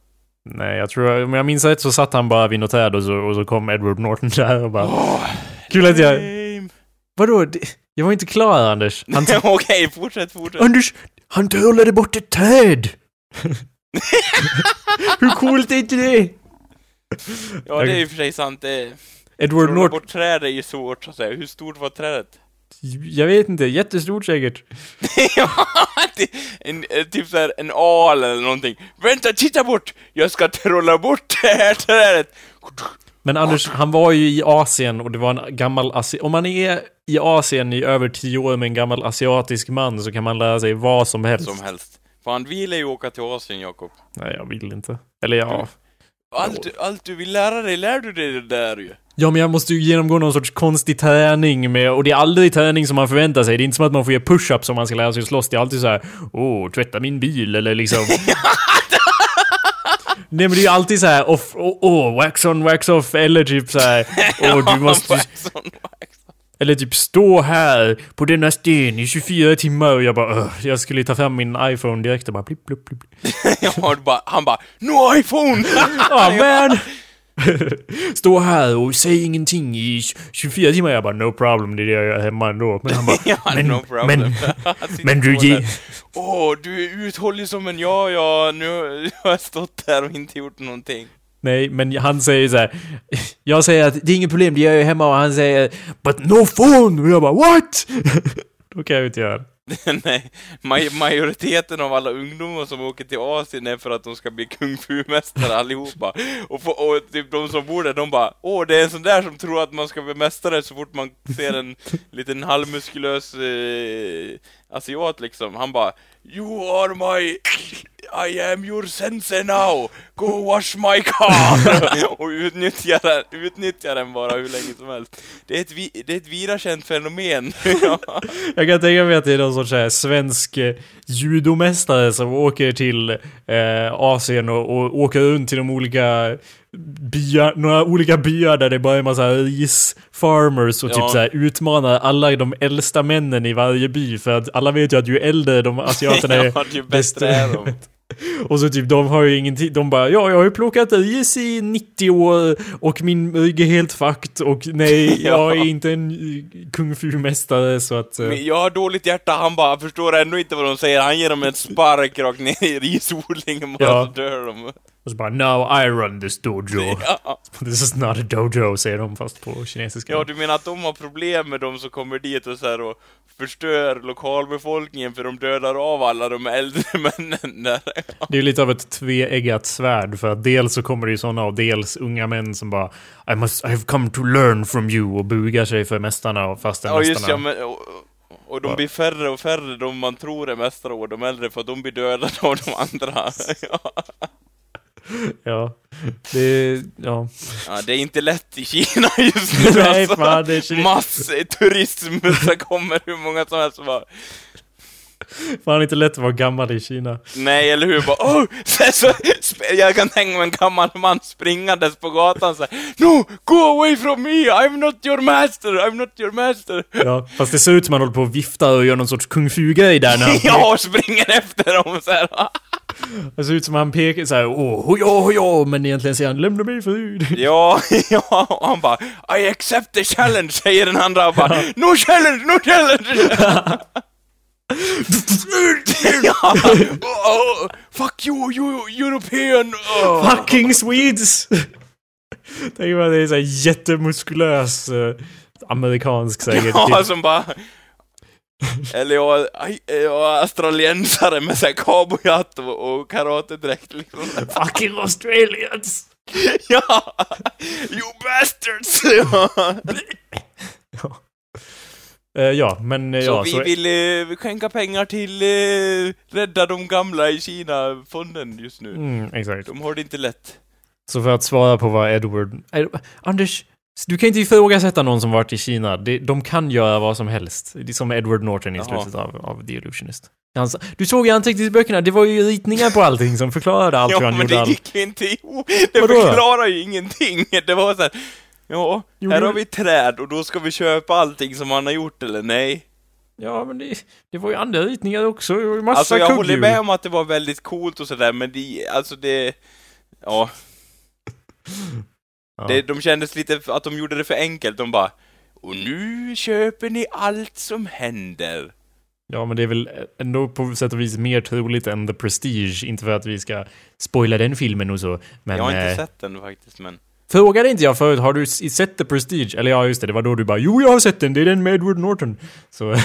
Nej, jag tror, om jag minns rätt så satt han bara vid något träd och så, och så kom Edward Norton där och bara... Kul att jag... Vadå? Jag var inte klar Anders. Han, Okej, fortsätt, fortsätt. Anders, han trollade bort ett träd! Hur coolt är inte det? Ja, det är och för sig sant. Det... Edward Trolla Norton... bort träd är ju svårt, så att säga. Hur stort var trädet? Jag vet inte, jättestort säkert. ja, det- en, en, typ såhär en al eller någonting. Vänta, titta bort! Jag ska trolla bort det här trädet! Men Anders, han var ju i Asien och det var en gammal asi- Om man är i Asien i över tio år med en gammal asiatisk man så kan man lära sig vad som helst. Som helst. Fan, vill ju åka till Asien, Jakob. Nej, jag vill inte. Eller ja. Allt, du- allt du vill lära dig, lär du dig det där ju. Ja, men jag måste ju genomgå någon sorts konstig träning med, och det är aldrig träning som man förväntar sig. Det är inte som att man får göra push-ups om man ska lära sig slåss. Det är alltid så här, åh, tvätta min bil, eller liksom... Nej men det är ju alltid så här, off, åh, åh, wax on, wax off, eller typ så här, åh, du måste... Wax on wax. Eller typ stå här på denna sten i 24 timmar och jag bara. Jag skulle ta fram min iPhone direkt och bara blipp, blipp, blipp. Ja, du bara, han bara, no iPhone! Ah man! Stå här och säg ingenting i 24 timmar. Jag bara no problem, det är det jag gör hemma ändå. Men han bara ja, men, no problem. men, men du på ge... där. Åh, du är uthållig som en ja, ja, nu har jag stått där och inte gjort någonting. Nej, men han säger så här. Jag säger att det är inget problem, det gör jag hemma och han säger But no phone! Och jag bara what? Då kan jag ju inte göra det. Nej, maj- majoriteten av alla ungdomar som åker till Asien är för att de ska bli kung fu-mästare allihopa. Och, få, och typ de som bor där, de bara Åh, det är en sån där som tror att man ska bli mästare så fort man ser en liten halvmuskulös eh, asiat liksom. Han bara You are my... I am your sensei now! Go wash my car! och utnyttjar den, utnyttjar den bara hur länge som helst. Det är ett, vi, det är ett vida känt fenomen. Ja. Jag kan tänka mig att det är någon sorts här svensk eh, judomästare som åker till eh, Asien och, och åker runt till de olika byar, några olika byar där det bara är en massa risfarmers och Ja. typ så här utmanar alla de äldsta männen i varje by för att alla vet ju att ju äldre de asiaterna är ja, ju bättre är de. Och så typ, de har ju ingenting, de bara ja, jag har ju plockat ris i 90 år och min rygg är helt fucked och nej, Ja. jag är inte en kung fu-mästare så att... Men jag har dåligt hjärta, han bara förstår ändå inte vad de säger, han ger dem en spark rakt ner i risodlingen bara Ja. så dör de. Och så bara now I run this dojo. Ja. This is not a dojo, säger de fast på kinesiska. ja, du menar att de har problem med de som kommer dit och så här och förstör lokalbefolkningen för de dödar av alla de äldre männen där. Det är ju lite av ett tveeggat svärd för att dels så kommer det ju sådana och dels unga män som bara I must, I have come to learn from you och bugar sig för mästarna och fastän Ja, mästarna... ja, men... Och, Och de blir färre och färre, de man tror är mästare och de äldre, för de blir dödade av de andra. ja. Ja. Det... Ja. ja, det är inte lätt i Kina just nu Nej, alltså. fan, det är. Massturism, så kommer hur många som helst bara Fan inte lätt att vara gammal i Kina. Nej, eller hur? Bara, oh! så, så, jag kan tänka mig en gammal man springandes på gatan så No! Go away from me! I'm not your master! I'm not your master! Ja, fast det ser ut som han håller på och viftar och gör någon sorts kung fu-grej där när han, Jag och springer efter dem så här. Det ser ut som han pekar såhär åh, hoja, hoja, men egentligen säger han lämna mig frid. Ja, ja, och han bara I accept the challenge, säger den andra och bara No challenge, no challenge! ja, oh, fuck you, you European! Oh. Fucking Swedes! Tänk mig att det är såhär jättemuskulös eh, amerikansk säkert. Ja, som bara... Eller jag, jag är australiensare med såhär cowboyhatt och, och karatedräkt liksom. Fucking Australians! ja! You bastards! ja. Eh, ja, men eh, Så ja, vi så... vill eh, skänka pengar till eh, Rädda de gamla i Kina-fonden just nu. Mm, exakt. De har det inte lätt. Så för att svara på vad Edward... Ed, Anders, du kan inte ifrågasätta någon som varit i Kina. De, de kan göra vad som helst. Det är som Edward Norton i slutet av, av The Illusionist. Han sa, du såg i anteckningsböckerna, det var ju ritningar på allting som förklarade allt hur ja, han men gjorde. det Allt. gick ju inte ihop. Det Vadå då? förklarar ju ingenting. Det var så här, ja, Jo, här det- har vi träd och då ska vi köpa allting som han har gjort, eller nej? Ja, men det, det var ju andra ritningar också. Det var ju massa Alltså jag håller kugghjul. med om att det var väldigt coolt och sådär, men det, alltså det... Ja, Ja. det, de kändes lite att de gjorde det för enkelt. De bara Och nu köper ni allt som händer. Ja, men det är väl ändå på sätt och vis mer troligt än The Prestige. Inte för att vi ska spoila den filmen och så. Men jag har inte eh, sett den faktiskt, men... frågade inte jag förut, har du sett The Prestige? Eller ja, just det, det var då du bara jo, jag har sett den, det är den med Edward Norton. Så,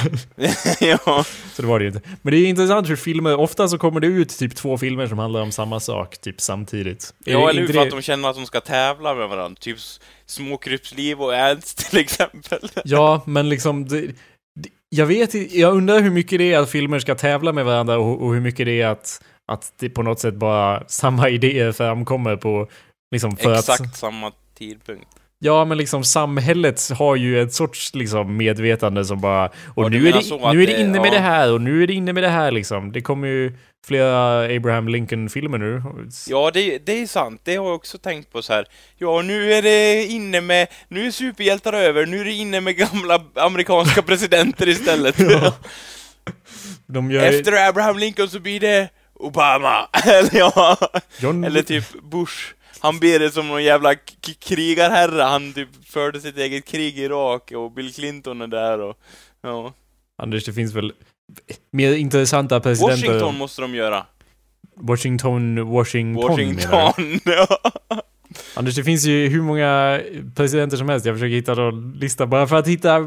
ja. så det var det ju inte. Men det är intressant hur filmer, ofta så kommer det ut typ två filmer som handlar om samma sak, typ samtidigt. Ja, eller hur? För att de känner att de ska tävla med varandra. Typ Småkrypsliv och Ernst till exempel. Ja, men liksom... Det, det, jag vet jag undrar hur mycket det är att filmer ska tävla med varandra och, och hur mycket det är att, att det på något sätt bara samma idéer framkommer på... Liksom för Exakt Att, samma tidpunkt. ja, men liksom samhället har ju ett sorts liksom medvetande som bara... Och du nu är, det, nu är det inne med ja. det här och nu är det inne med det här liksom. Det kommer ju flera Abraham Lincoln-filmer nu. Ja, det, det är sant. Det har jag också tänkt på så här. Ja, nu är det inne med... Nu är superhjältar över. Nu är det inne med gamla amerikanska presidenter istället. Ja. Gör... Efter Abraham Lincoln så blir det Obama. Eller ja. John, Eller typ Bush. Han ber det som någon jävla krigarherre. Han typ förde sitt eget krig i Irak och Bill Clinton är där och... Ja. Anders, det finns väl mer intressanta presidenter? Washington måste de göra. Washington, Washington? Washington. Ja. Anders, det finns ju hur många presidenter som helst. Jag försöker hitta någon lista bara för att hitta...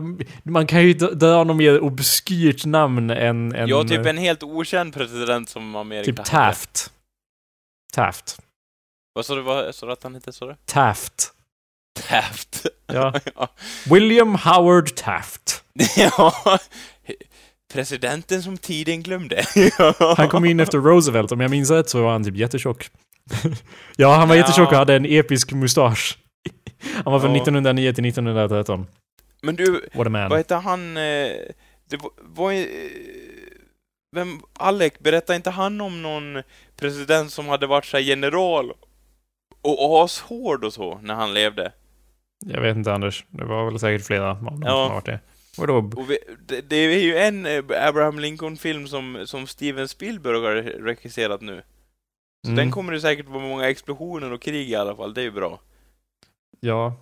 Man kan ju dra- något mer obskyrt namn än... än ja, typ en helt okänd president som Amerika Typ hade. Taft. Vad sa du, vad sa du att han hette, sa du? Taft. Taft. Ja. ja. William Howard Taft. ja. Presidenten som tiden glömde. Han kom in efter Roosevelt. Om jag minns rätt så var han typ jättetjock. ja, han var Ja. jättetjock och hade en episk mustasch. Han var från Ja. 1909 till 1913. Men du, What a man. vad heter han? eh, Det var, var eh, Vem, Alec, berättade inte han om någon president som hade varit så general och ashård och så, när han levde? Jag vet inte Anders. Det var väl säkert flera av dem Ja. som har varit det. Vadå? Och vi, det, det är ju en eh, Abraham Lincoln-film som, som Steven Spielberg har regisserat nu. Så Mm. den kommer det säkert vara många explosioner och krig i alla fall, det är ju bra. Ja.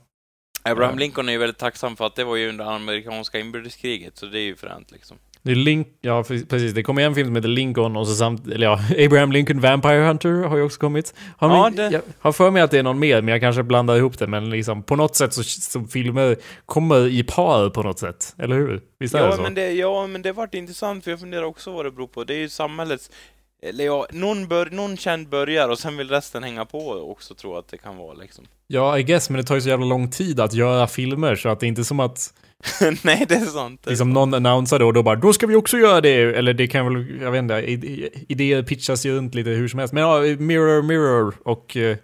Abraham. Lincoln är ju väldigt tacksam för att det var ju under amerikanska inbördeskriget, så det är ju fränt liksom. Det är Link... Ja, pre- precis. Det kommer en film som heter Lincoln och så samt... Eller ja, Abraham Lincoln Vampire Hunter har ju också kommit. Har Ja, ni- det- Jag har för mig att det är någon mer, men jag kanske blandar ihop det. Men liksom på något sätt så, så filmer kommer i par på något sätt. Eller hur? Visst är det Ja så? men, det, ja, men det vart intressant, för jag funderar också vad det beror på. Det är ju samhällets... Eller ja, någon, bör, någon känd börjar och sen vill resten hänga på också, tror jag att det kan vara liksom. Ja, I guess, men det tar ju så jävla lång tid att göra filmer så att det är inte som att Nej, det är sant. Liksom någon annonsade och då bara då ska vi också göra det. Eller det kan väl, jag vet inte, id- idéer pitchas ju runt lite hur som helst. Men ja, Mirror Mirror och eh,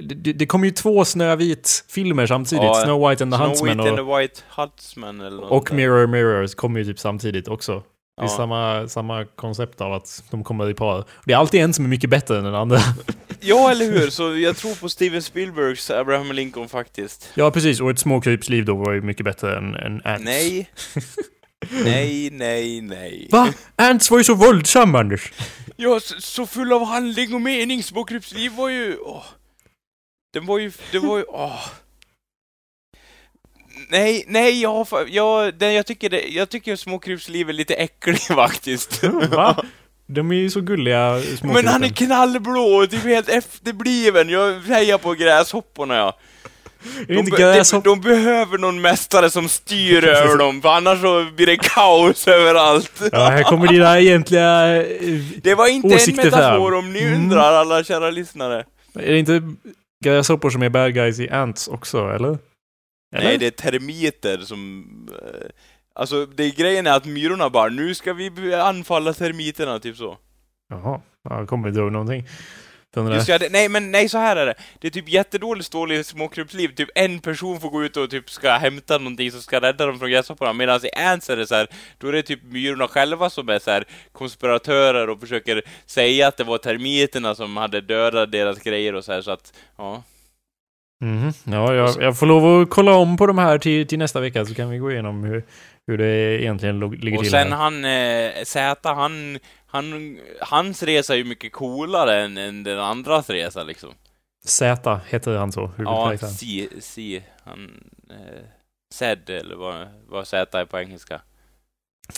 det, det kom ju två Snövit-filmer samtidigt. Ja, Snow White and the Snow Huntsman White and the White Huntsman eller något och. Mirror Mirror kom ju typ samtidigt också. Det är Ja. samma, samma koncept av att de kommer i par. Det är alltid en som är mycket bättre än den andra. Ja, eller hur? Så jag tror på Steven Spielbergs Abraham Lincoln faktiskt. ja, precis. Och ett småkrypsliv då var ju mycket bättre än, än Ants. Nej. nej, nej, nej. Va? Ants var ju så våldsam, Anders! Ja, så, så full av handling och mening. Småkrypsliv var ju... Åh. Den var ju... Det var ju... Åh. Nej, nej, jag, har jag, den, jag tycker det, jag tycker småkrypsliv är lite äcklig faktiskt. Va? De är ju så gulliga Men han är småkrypen. knallblå och typ helt efterbliven. Jag hejar på gräshopporna ja. De, de, de behöver någon mästare som styr över dem, för annars så blir det kaos överallt. Ja, här kommer dina egentliga... eh, Det var inte en metafor fram. om ni Mm. undrar, alla kära lyssnare. Är det inte gräshoppor som är bad guys i Ants också, eller? Eller? Nej, det är termiter som... eh, Alltså, det grejen är att myrorna bara, nu ska vi anfalla termiterna, typ så. Jaha, ja, jag kommer inte ihåg någonting. Just ja, det, nej men nej, så här är det. Det är typ jättedåligt stål i småkrypsliv. Typ en person får gå ut och typ ska hämta någonting som ska rädda dem från gräshopporna. Medan i Ants är det så här, då är det typ myrorna själva som är så här konspiratörer och försöker säga att det var termiterna som hade dödat deras grejer och så här så att, ja. Mhm. Ja, jag, jag får lov att kolla om på de här till, till nästa vecka så kan vi gå igenom hur, hur det egentligen ligger Och till. sen här. han, eh, Z, han, han, hans resa är ju mycket coolare än, än den andras resa liksom. Z heter han så, Ja. C, C, han, eh, Zed, eller vad, vad Z är på engelska.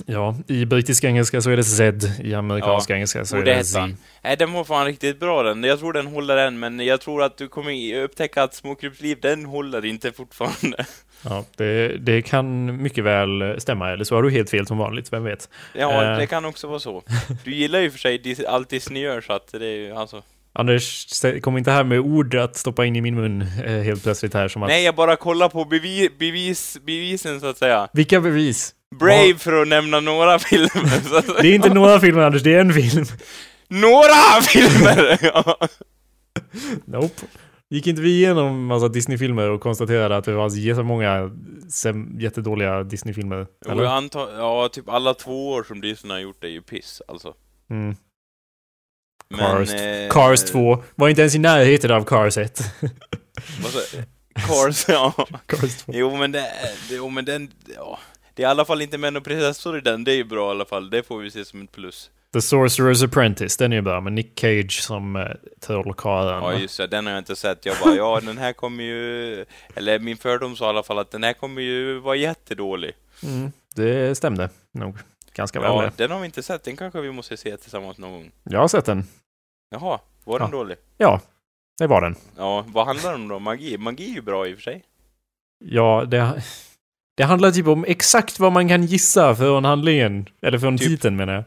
Ja, i brittisk engelska så är det Z, i amerikansk engelska så är det det Z. Nej, den var fan riktigt bra den. Jag tror den håller än, men jag tror att du kommer upptäcka att Småkrypsliv, den håller inte fortfarande. Ja, det, det kan mycket väl stämma, eller så har du helt fel som vanligt, vem vet? Ja, Eh. det kan också vara så. Du gillar ju för sig allt Disney gör, så att det är ju alltså... Anders, kom inte här med ord att stoppa in i min mun eh, helt plötsligt här som att... Nej, jag bara kollar på bevi bevis, bevisen, så att säga. Vilka bevis? Brave, för att nämna några filmer. Det är inte några filmer Anders, det är en film. Några filmer! Ja. Nope. Gick inte vi igenom massa Disney-filmer och konstaterade att det fanns jättemånga jättedåliga Disney-filmer? Jo, Eller? jag antar, ja, typ alla två år som Disney har gjort är ju piss, alltså. Mm. Men, Cars, eh, Cars 2 var inte ens i närheten av Cars 1. Vad sa- Cars, ja. Cars 2. Jo, men det, jo, men den, ja. Det är i alla fall inte män och prinsessor i den, det är ju bra i alla fall. Det får vi se som ett plus. The Sorcerer's Apprentice, den är ju bra med Nick Cage som eh, trollkarlen. Ja, just det, den har jag inte sett. Jag bara, ja, den här kommer ju... Eller min fördom sa i alla fall att den här kommer ju vara jättedålig. Mm, det stämde nog ganska väl Ja, det. den har vi inte sett. Den kanske vi måste se tillsammans någon gång. Jag har sett den. Jaha, var den Ja. dålig? Ja, det var den. Ja, vad handlar den om då? Magi? Magi är ju bra i och för sig. Ja, det, det handlar typ om exakt vad man kan gissa från handlingen. Eller från Typ- titeln menar jag.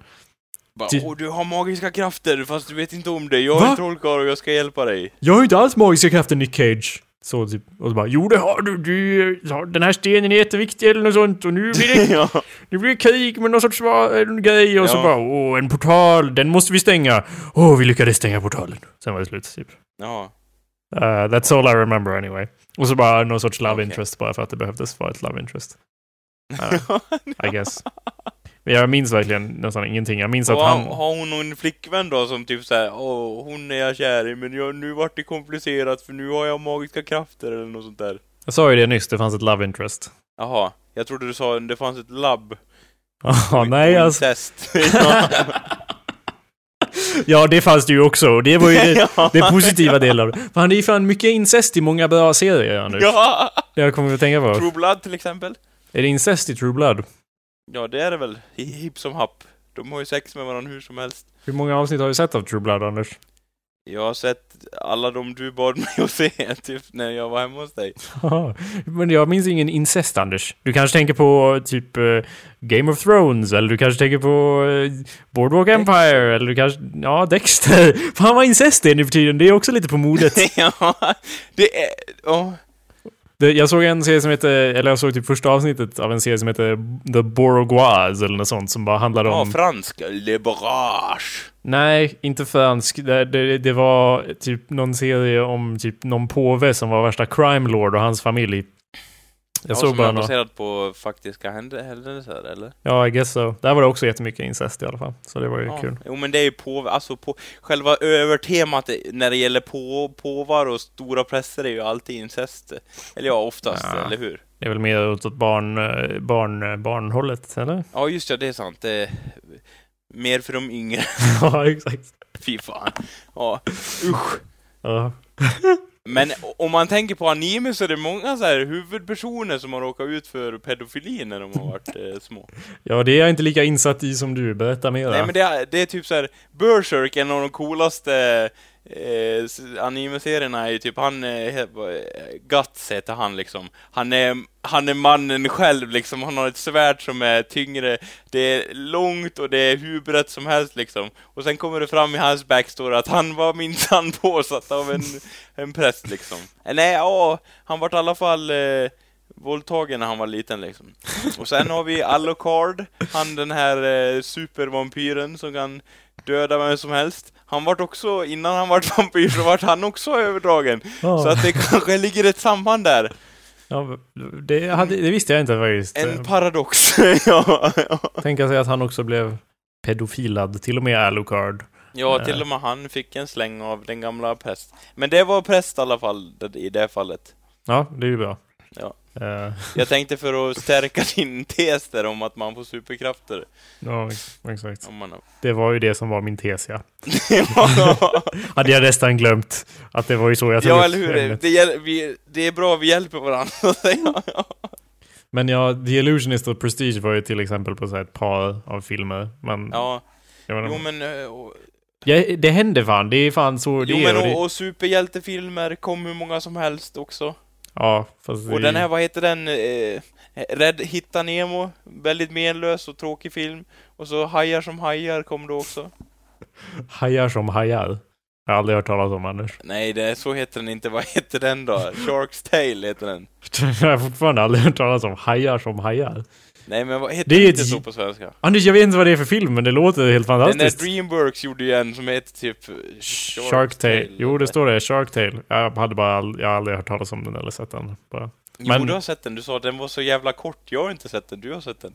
Bara, Åh, du har magiska krafter fast du vet inte om det. Jag är Va? en trollkarl och jag ska hjälpa dig. Jag har inte alls magiska krafter Nick Cage. Så typ, och så bara, jo det har du, du, den här stenen är jätteviktig eller något sånt och nu blir det, ja. nu blir det krig med någon sorts en grej och så Ja. bara, åh en portal, den måste vi stänga. Åh, vi lyckades stänga portalen. Sen var det slut typ. ja. Uh, that's all I remember anyway. Och så bara någon sorts love Okej. interest bara för att det behövdes vara ett love interest. I guess. Men jag minns verkligen nästan ingenting. Jag minns att Och han... har, hon någon flickvän då som typ såhär, åh, hon är jag kär i, men jag, nu vart det komplicerat för nu har jag magiska krafter eller något sånt där. Jag sa ju det nyss, det fanns ett love interest. Jaha, jag trodde du sa det fanns ett labb. Ja, nej alltså. ja. Det fanns det ju också. Det var ju det, ja. det positiva delen av det. Fan, det är fan mycket incest i många bra serier, Anders. ja. Det jag kommer att tänka på. True Blood till exempel. Är det incest i True Blood? Ja, det är det väl. Hi- Hipp som happ. De har ju sex med varandra hur som helst. Hur många avsnitt har du sett av True Blood, Anders? Jag har sett alla de du bad mig att se, typ när jag var hemma hos dig. Men jag minns ingen incest, Anders. Du kanske tänker på typ eh, Game of Thrones, eller du kanske tänker på eh, Boardwalk Empire, eller du kanske... Ja, Dexter. Fan vad incest det är nu för tiden. Det är också lite på modet. ja, det är... Ja. Det, jag såg en serie som heter, eller jag såg typ första avsnittet av en serie som heter The Bourgeois eller något sånt som bara handlade Ja, om... franska. Le Barrage. Nej, inte fransk. Det, det, det var typ någon serie om typ någon påve som var värsta crime lord och hans familj. Jag ja, såg bara är något. baserat på faktiska händ- händelser, eller? Ja, I guess so. Där var det också jättemycket incest i alla fall. Så det var ju Ja. kul. Jo, men det är ju på, alltså på själva övertemat när det gäller på, påvar och stora präster är ju alltid incest. Eller ja, oftast, Ja. eller hur? Det är väl mer åt barn, barn, barnhållet, eller? Ja, just det, det är sant. Det är mer för de yngre. ja, exakt. Fy fan. Ja, usch. Ja. Men om man tänker på anime så är det många så här huvudpersoner som har råkat ut för pedofili när de har varit eh, små. ja, det är jag inte lika insatt i som du. Berätta mer. Nej men det är, det är typ så här Berserk, en av de coolaste eh, anime-serierna är ju typ han, eh, Guts heter han liksom. Han är, han är mannen själv liksom, han har ett svärd som är tyngre, det är långt och det är hur brett som helst liksom. Och sen kommer det fram i hans backstory att han var minsann påsatt av en, en präst liksom. Eh, Nej, ja, han vart i alla fall eh, våldtagen när han var liten liksom. Och sen har vi Alucard, han den här eh, supervampyren som kan döda vem som helst. Han vart också, innan han vart vampyr så vart han också överdragen. Ja. Så att det kanske ligger ett samband där. Ja, det, hade, det visste jag inte faktiskt. En paradox. ja, ja. Tänka sig att han också blev pedofilad, till och med Alucard. ja, till och med han fick en släng av den gamla präst. Men det var präst i alla fall, i det fallet. Ja, det är ju bra. Ja. Eh, Jag tänkte för att stärka din tes där om att man får superkrafter. ja, ex- exakt. Man. Det var ju det som var min tes, ja. Hade jag nästan glömt att det var ju så jag tog ja, eller hur? Det, hjäl- vi, det är bra, vi hjälper varandra. Men ja, The Illusionist och Prestige var ju till exempel på så ett par av filmer. Men, ja. Jo men, eh, och, ja, det hände fan. Det är fan så det jo, men och, och superhjältefilmer kom hur många som helst också. Ja, fast Och det, den här, vad heter den? Eh, Rädd Hitta Nemo, väldigt menlös och tråkig film. Och så Hajar som hajar kom då också. Hajar som hajar. Jag har aldrig hört talas om, Anders. Nej, det, så heter den inte. Vad heter den då? Shark's Tale heter den. jag har fortfarande aldrig hört talas om hajar som hajar. Nej, men vad heter Det inte så på svenska? Anders, jag vet inte vad det är för film, men det låter helt Den där fantastiskt. Dreamworks gjorde ju en som heter typ... eh, Shark Tale. Jo, det står det. Shark Tale. Jag hade bara all, jag har aldrig hört talas om den eller sett den. Bara. Jo, Men- du har sett den. Du sa att den var så jävla kort. Jag har inte sett den. Du har sett den.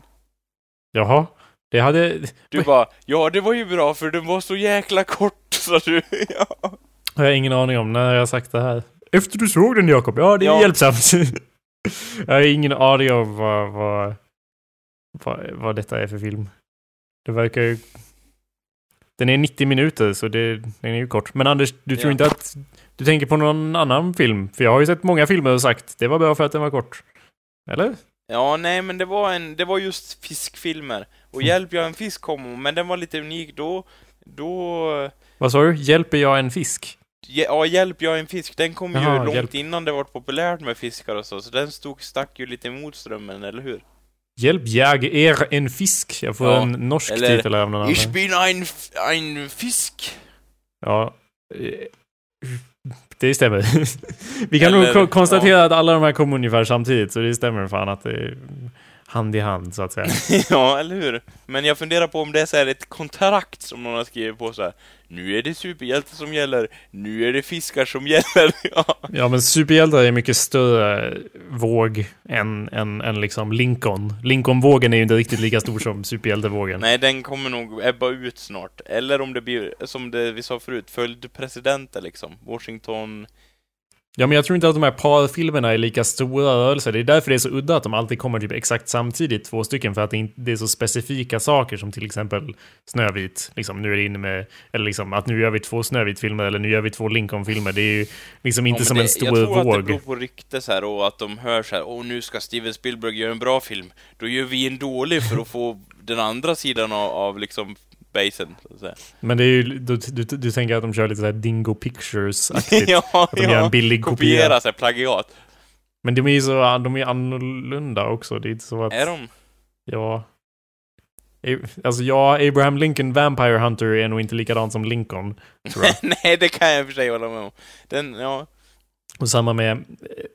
Jaha. Det hade... Du bara, ja det var ju bra för den var så jäkla kort, sa du. ja. Har jag ingen aning om när jag har sagt det här. Efter du såg den Jakob? Ja, det är Ja. hjälpsamt. jag har ingen aning om vad, vad, vad, vad detta är för film. Det verkar ju... Den är 90 minuter, så det, den är ju kort. Men Anders, du tror Ja. inte att du tänker på någon annan film? För jag har ju sett många filmer och sagt det var bra för att den var kort. Eller? Ja, nej men det var en, det var just fiskfilmer. Och Mm. Hjälp jag en fisk kom, men den var lite unik då. Då... Vad sa du? Hjälper jag en fisk? Ja, Hjälp jag en fisk, den kom ju Jaha, långt hjälp. innan det var populärt med fiskar och så, så den stod, stack ju lite emot strömmen, eller hur? Hjälp jag er en fisk. Jag får Ja, en norsk eller, titel av någon annan. Ich bin ein, ein fisk. Ja. eh, Det stämmer. Vi kan Eller, nog ko- konstatera att alla de här kom ungefär samtidigt, så det stämmer fan att det är hand i hand, så att säga. ja, eller hur? Men jag funderar på om det är så här ett kontrakt som någon har skrivit på så här. Nu är det superhjälte som gäller, nu är det fiskar som gäller. ja. Ja, men superhjältar är mycket större våg än, än, än liksom Lincoln. Lincoln-vågen är ju inte riktigt lika stor som superhjältevågen. Nej, den kommer nog ebba ut snart. Eller om det blir, som det vi sa förut, följdpresidenter liksom. Washington... Ja, men jag tror inte att de här parfilmerna är lika stora rörelser. Det är därför det är så udda att de alltid kommer typ exakt samtidigt, två stycken, för att det, är så specifika saker som till exempel Snövit. Liksom, nu är det inne med, eller liksom att nu gör vi två Snövit-filmer, eller nu gör vi två Lincoln-filmer. Det är ju liksom inte Ja, som det, en stor Jag tror att det våg. beror på rykte så här, och att de hör så här, åh nu ska Steven Spielberg göra en bra film. Då gör vi en dålig för att få den andra sidan av, av liksom basen. Men det är ju, du, du, du tänker att de kör lite såhär Dingo Pictures-aktigt. ja, Att de gör en billig kopia. Kopiera sig, plagiat. Men de är ju så, de är annorlunda också. Det är inte så att... Är de? Ja. Alltså ja, Abraham Lincoln Vampire Hunter är nog inte likadant som Lincoln. Tror jag. Nej, det kan jag i och för sig hålla med om. Den, ja. Och samma med,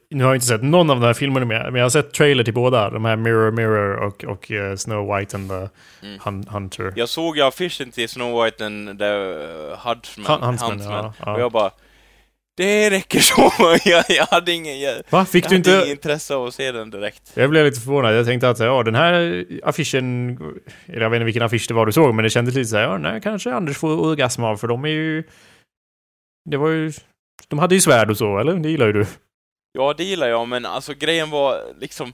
nu har jag inte sett någon av de här filmerna med, men jag har sett trailer till båda. De här Mirror Mirror och, och uh, Snow White and the Mm. Hun Hunter. Jag såg ju affischen till Snow White and the uh, Huntsman. Hun- Huntsman, ja, ja. Och jag bara... Det räcker så! jag, jag hade ingen... Jag, Va? Fick jag du hade inte... intresse av att se den direkt. Jag blev lite förvånad. Jag tänkte att ja, den här affischen, eller jag vet inte vilken affisch det var du såg, men det kändes lite så här, ja, nej, kanske Anders får orgasm av, för de är ju... Det var ju... De hade ju svärd och så, eller? Det gillar ju du. Ja, det gillar jag, men alltså grejen var liksom...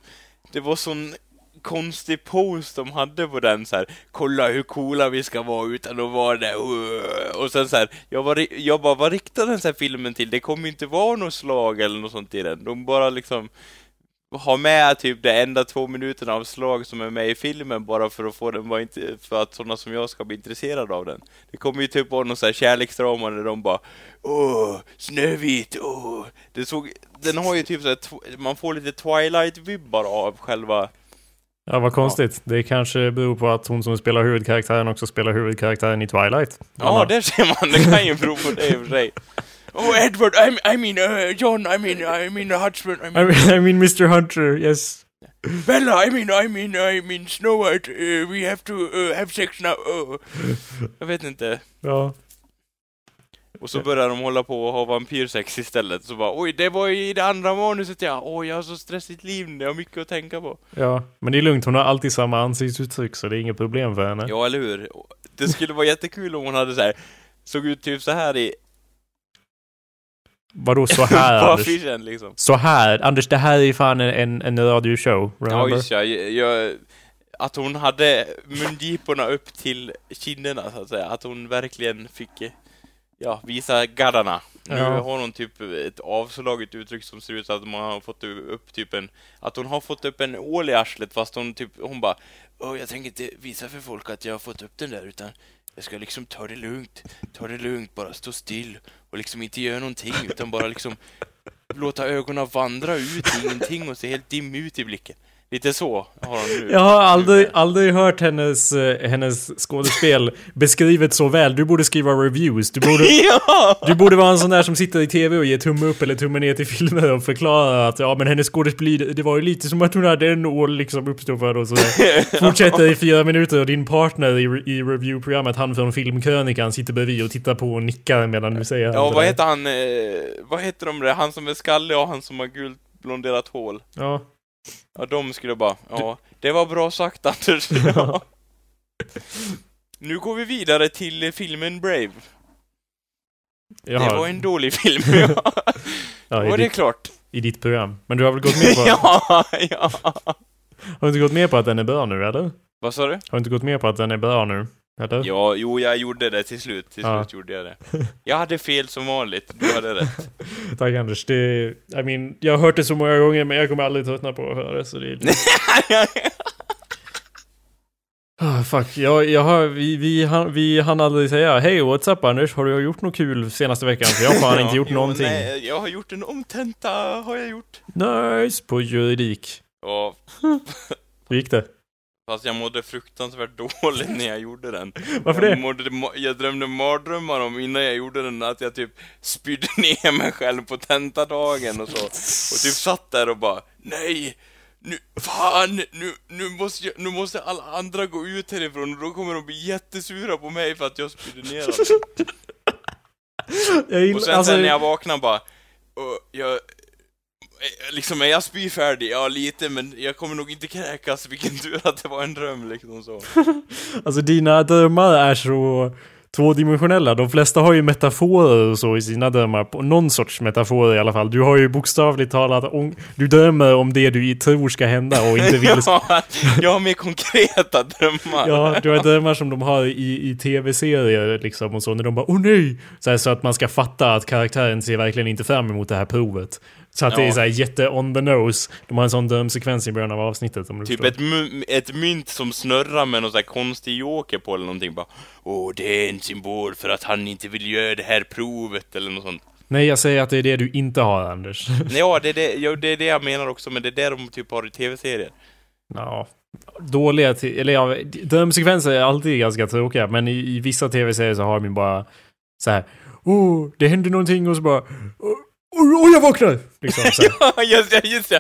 Det var sån konstig pose de hade på den så här. Kolla hur coola vi ska vara utan att vara det. Och sen så här, jag, var, jag bara, vad riktar den här filmen till? Det kommer ju inte vara något slag eller något sånt i den. De bara liksom ha med typ de enda två minuterna av slag som är med i filmen bara för att få den vara inte, för att sådana som jag ska bli intresserade av den. Det kommer ju typ vara någon sån här kärleksdrama där de bara Åh, Snövit, åh. Det såg, den har ju typ så här, man får lite Twilight-vibbar av själva Ja, vad konstigt. Det kanske beror på att hon som spelar huvudkaraktären också spelar huvudkaraktären i Twilight. Ja, Anna. där ser man. Det kan ju bero på det i och för sig. Oh, Edward, I, I mean, uh, John, I mean, I mean, Hudson, I I mean, mean, I mean Mr Hunter, yes. Bella, I mean, I mean, I mean, Snow White, uh, we have to uh, have sex now. Uh. Jag vet inte. Ja. Och så börjar de hålla på och ha vampyrsex istället. Så bara, oj, det var i det andra manuset ja. Oj, jag har så stressigt liv nu, jag har mycket att tänka på. Ja, men det är lugnt. Hon har alltid samma ansiktsuttryck, så det är inget problem för henne. Ja, eller hur? Det skulle vara jättekul om hon hade så här, såg ut typ så här i Vadå så här, Anders? liksom. Så här? Anders, det här är fan en, en, radioshow. Ja, just ja. Jag, jag, att hon hade mungiporna upp till kinderna, så att säga. Att hon verkligen fick, ja, visa gaddarna. Nu Ja. har hon typ ett avslaget uttryck som ser ut som att man har fått upp typ en... Att hon har fått upp en ål i arslet fast hon typ, hon bara Åh, jag tänker inte visa för folk att jag har fått upp den där utan jag ska liksom ta det lugnt, ta det lugnt, bara stå still och liksom inte göra någonting utan bara liksom låta ögonen vandra ut i ingenting och se helt dim ut i blicken. Lite så har hon nu. Jag har aldrig, aldrig hört hennes, eh, hennes skådespel beskrivet så väl. Du borde skriva reviews. Du borde, ja! du borde vara en sån där som sitter i TV och ger tumme upp eller tumme ner till filmer och förklarar att ja men hennes skådespel, det var ju lite som att hon hade en ål liksom uppstå för och så Fortsätter i fyra minuter och din partner i, i reviewprogrammet, han från filmkrönikan, sitter bredvid och tittar på och nickar medan du säger Ja, vad heter han? Eh, vad heter de där? Han som är skallig och han som har gult blonderat hål. Ja. Ja, de skulle bara, ja, det var bra sagt Anders. Ja. Nu går vi vidare till eh, filmen Brave. Jaha. Det var en dålig film, ja. ja, Då var det ditt, klart. I ditt program. Men du har väl gått med på... ja, ja. Har du inte gått med på att den är bra nu, eller? Vad sa du? Har du inte gått med på att den är bra nu? Eller? Ja, jo, jag gjorde det till slut. Till Ja. slut gjorde jag det. Jag hade fel som vanligt. Du hade rätt. Tack Anders. Det, I mean, jag har hört det så många gånger men jag kommer aldrig tröttna på att höra det. Så det är... Ah, fuck, jag, jag har, vi, vi, han, vi hann aldrig säga Hej, what's up Anders? Har du gjort något kul senaste veckan? För jag har fan inte gjort Jo, någonting. Nej, jag har gjort en omtenta, har jag gjort. Nice! På juridik. Ja, Hur gick det? Fast jag mådde fruktansvärt dåligt när jag gjorde den. Varför jag det? Mådde, jag drömde mardrömmar om innan jag gjorde den att jag typ spydde ner mig själv på tentadagen och så. Och typ satt där och bara, nej! Nu, fan! Nu, nu, måste jag, nu måste alla andra gå ut härifrån och då kommer de bli jättesura på mig för att jag spydde ner dem. Och sen, alltså, sen när jag vaknade bara, och jag, liksom är jag spyfärdig? Ja, lite, men jag kommer nog inte kräkas. Vilken tur att det var en dröm liksom så. alltså dina drömmar är så tvådimensionella. De flesta har ju metaforer och så i sina drömmar. Någon sorts metaforer i alla fall. Du har ju bokstavligt talat, om, du drömmer om det du tror ska hända och inte vill ja, jag har mer konkreta drömmar. Ja, du har drömmar som de har i, i tv-serier liksom och så, när de bara åh nej! Så, här, så att man ska fatta att karaktären ser verkligen inte fram emot det här provet. Så att det Ja. är så här jätte on the nose. De har en sån drömsekvens i början av avsnittet om du Typ ett, ett mynt som snurrar med någon sån här konstig joker på eller någonting bara Åh, det är en symbol för att han inte vill göra det här provet eller något sånt. Nej, jag säger att det är det du inte har, Anders. Ja, det är det, ja, det är det jag menar också, men det är det de typ har i tv-serier. Ja, dåliga, eller ja, drömsekvenser är alltid ganska tråkiga, men i, i vissa tv-serier så har de bara så här. Oh, det hände någonting och så bara... "Åh, Oj, oj jag vaknar! Liksom. Ja, just det, just det.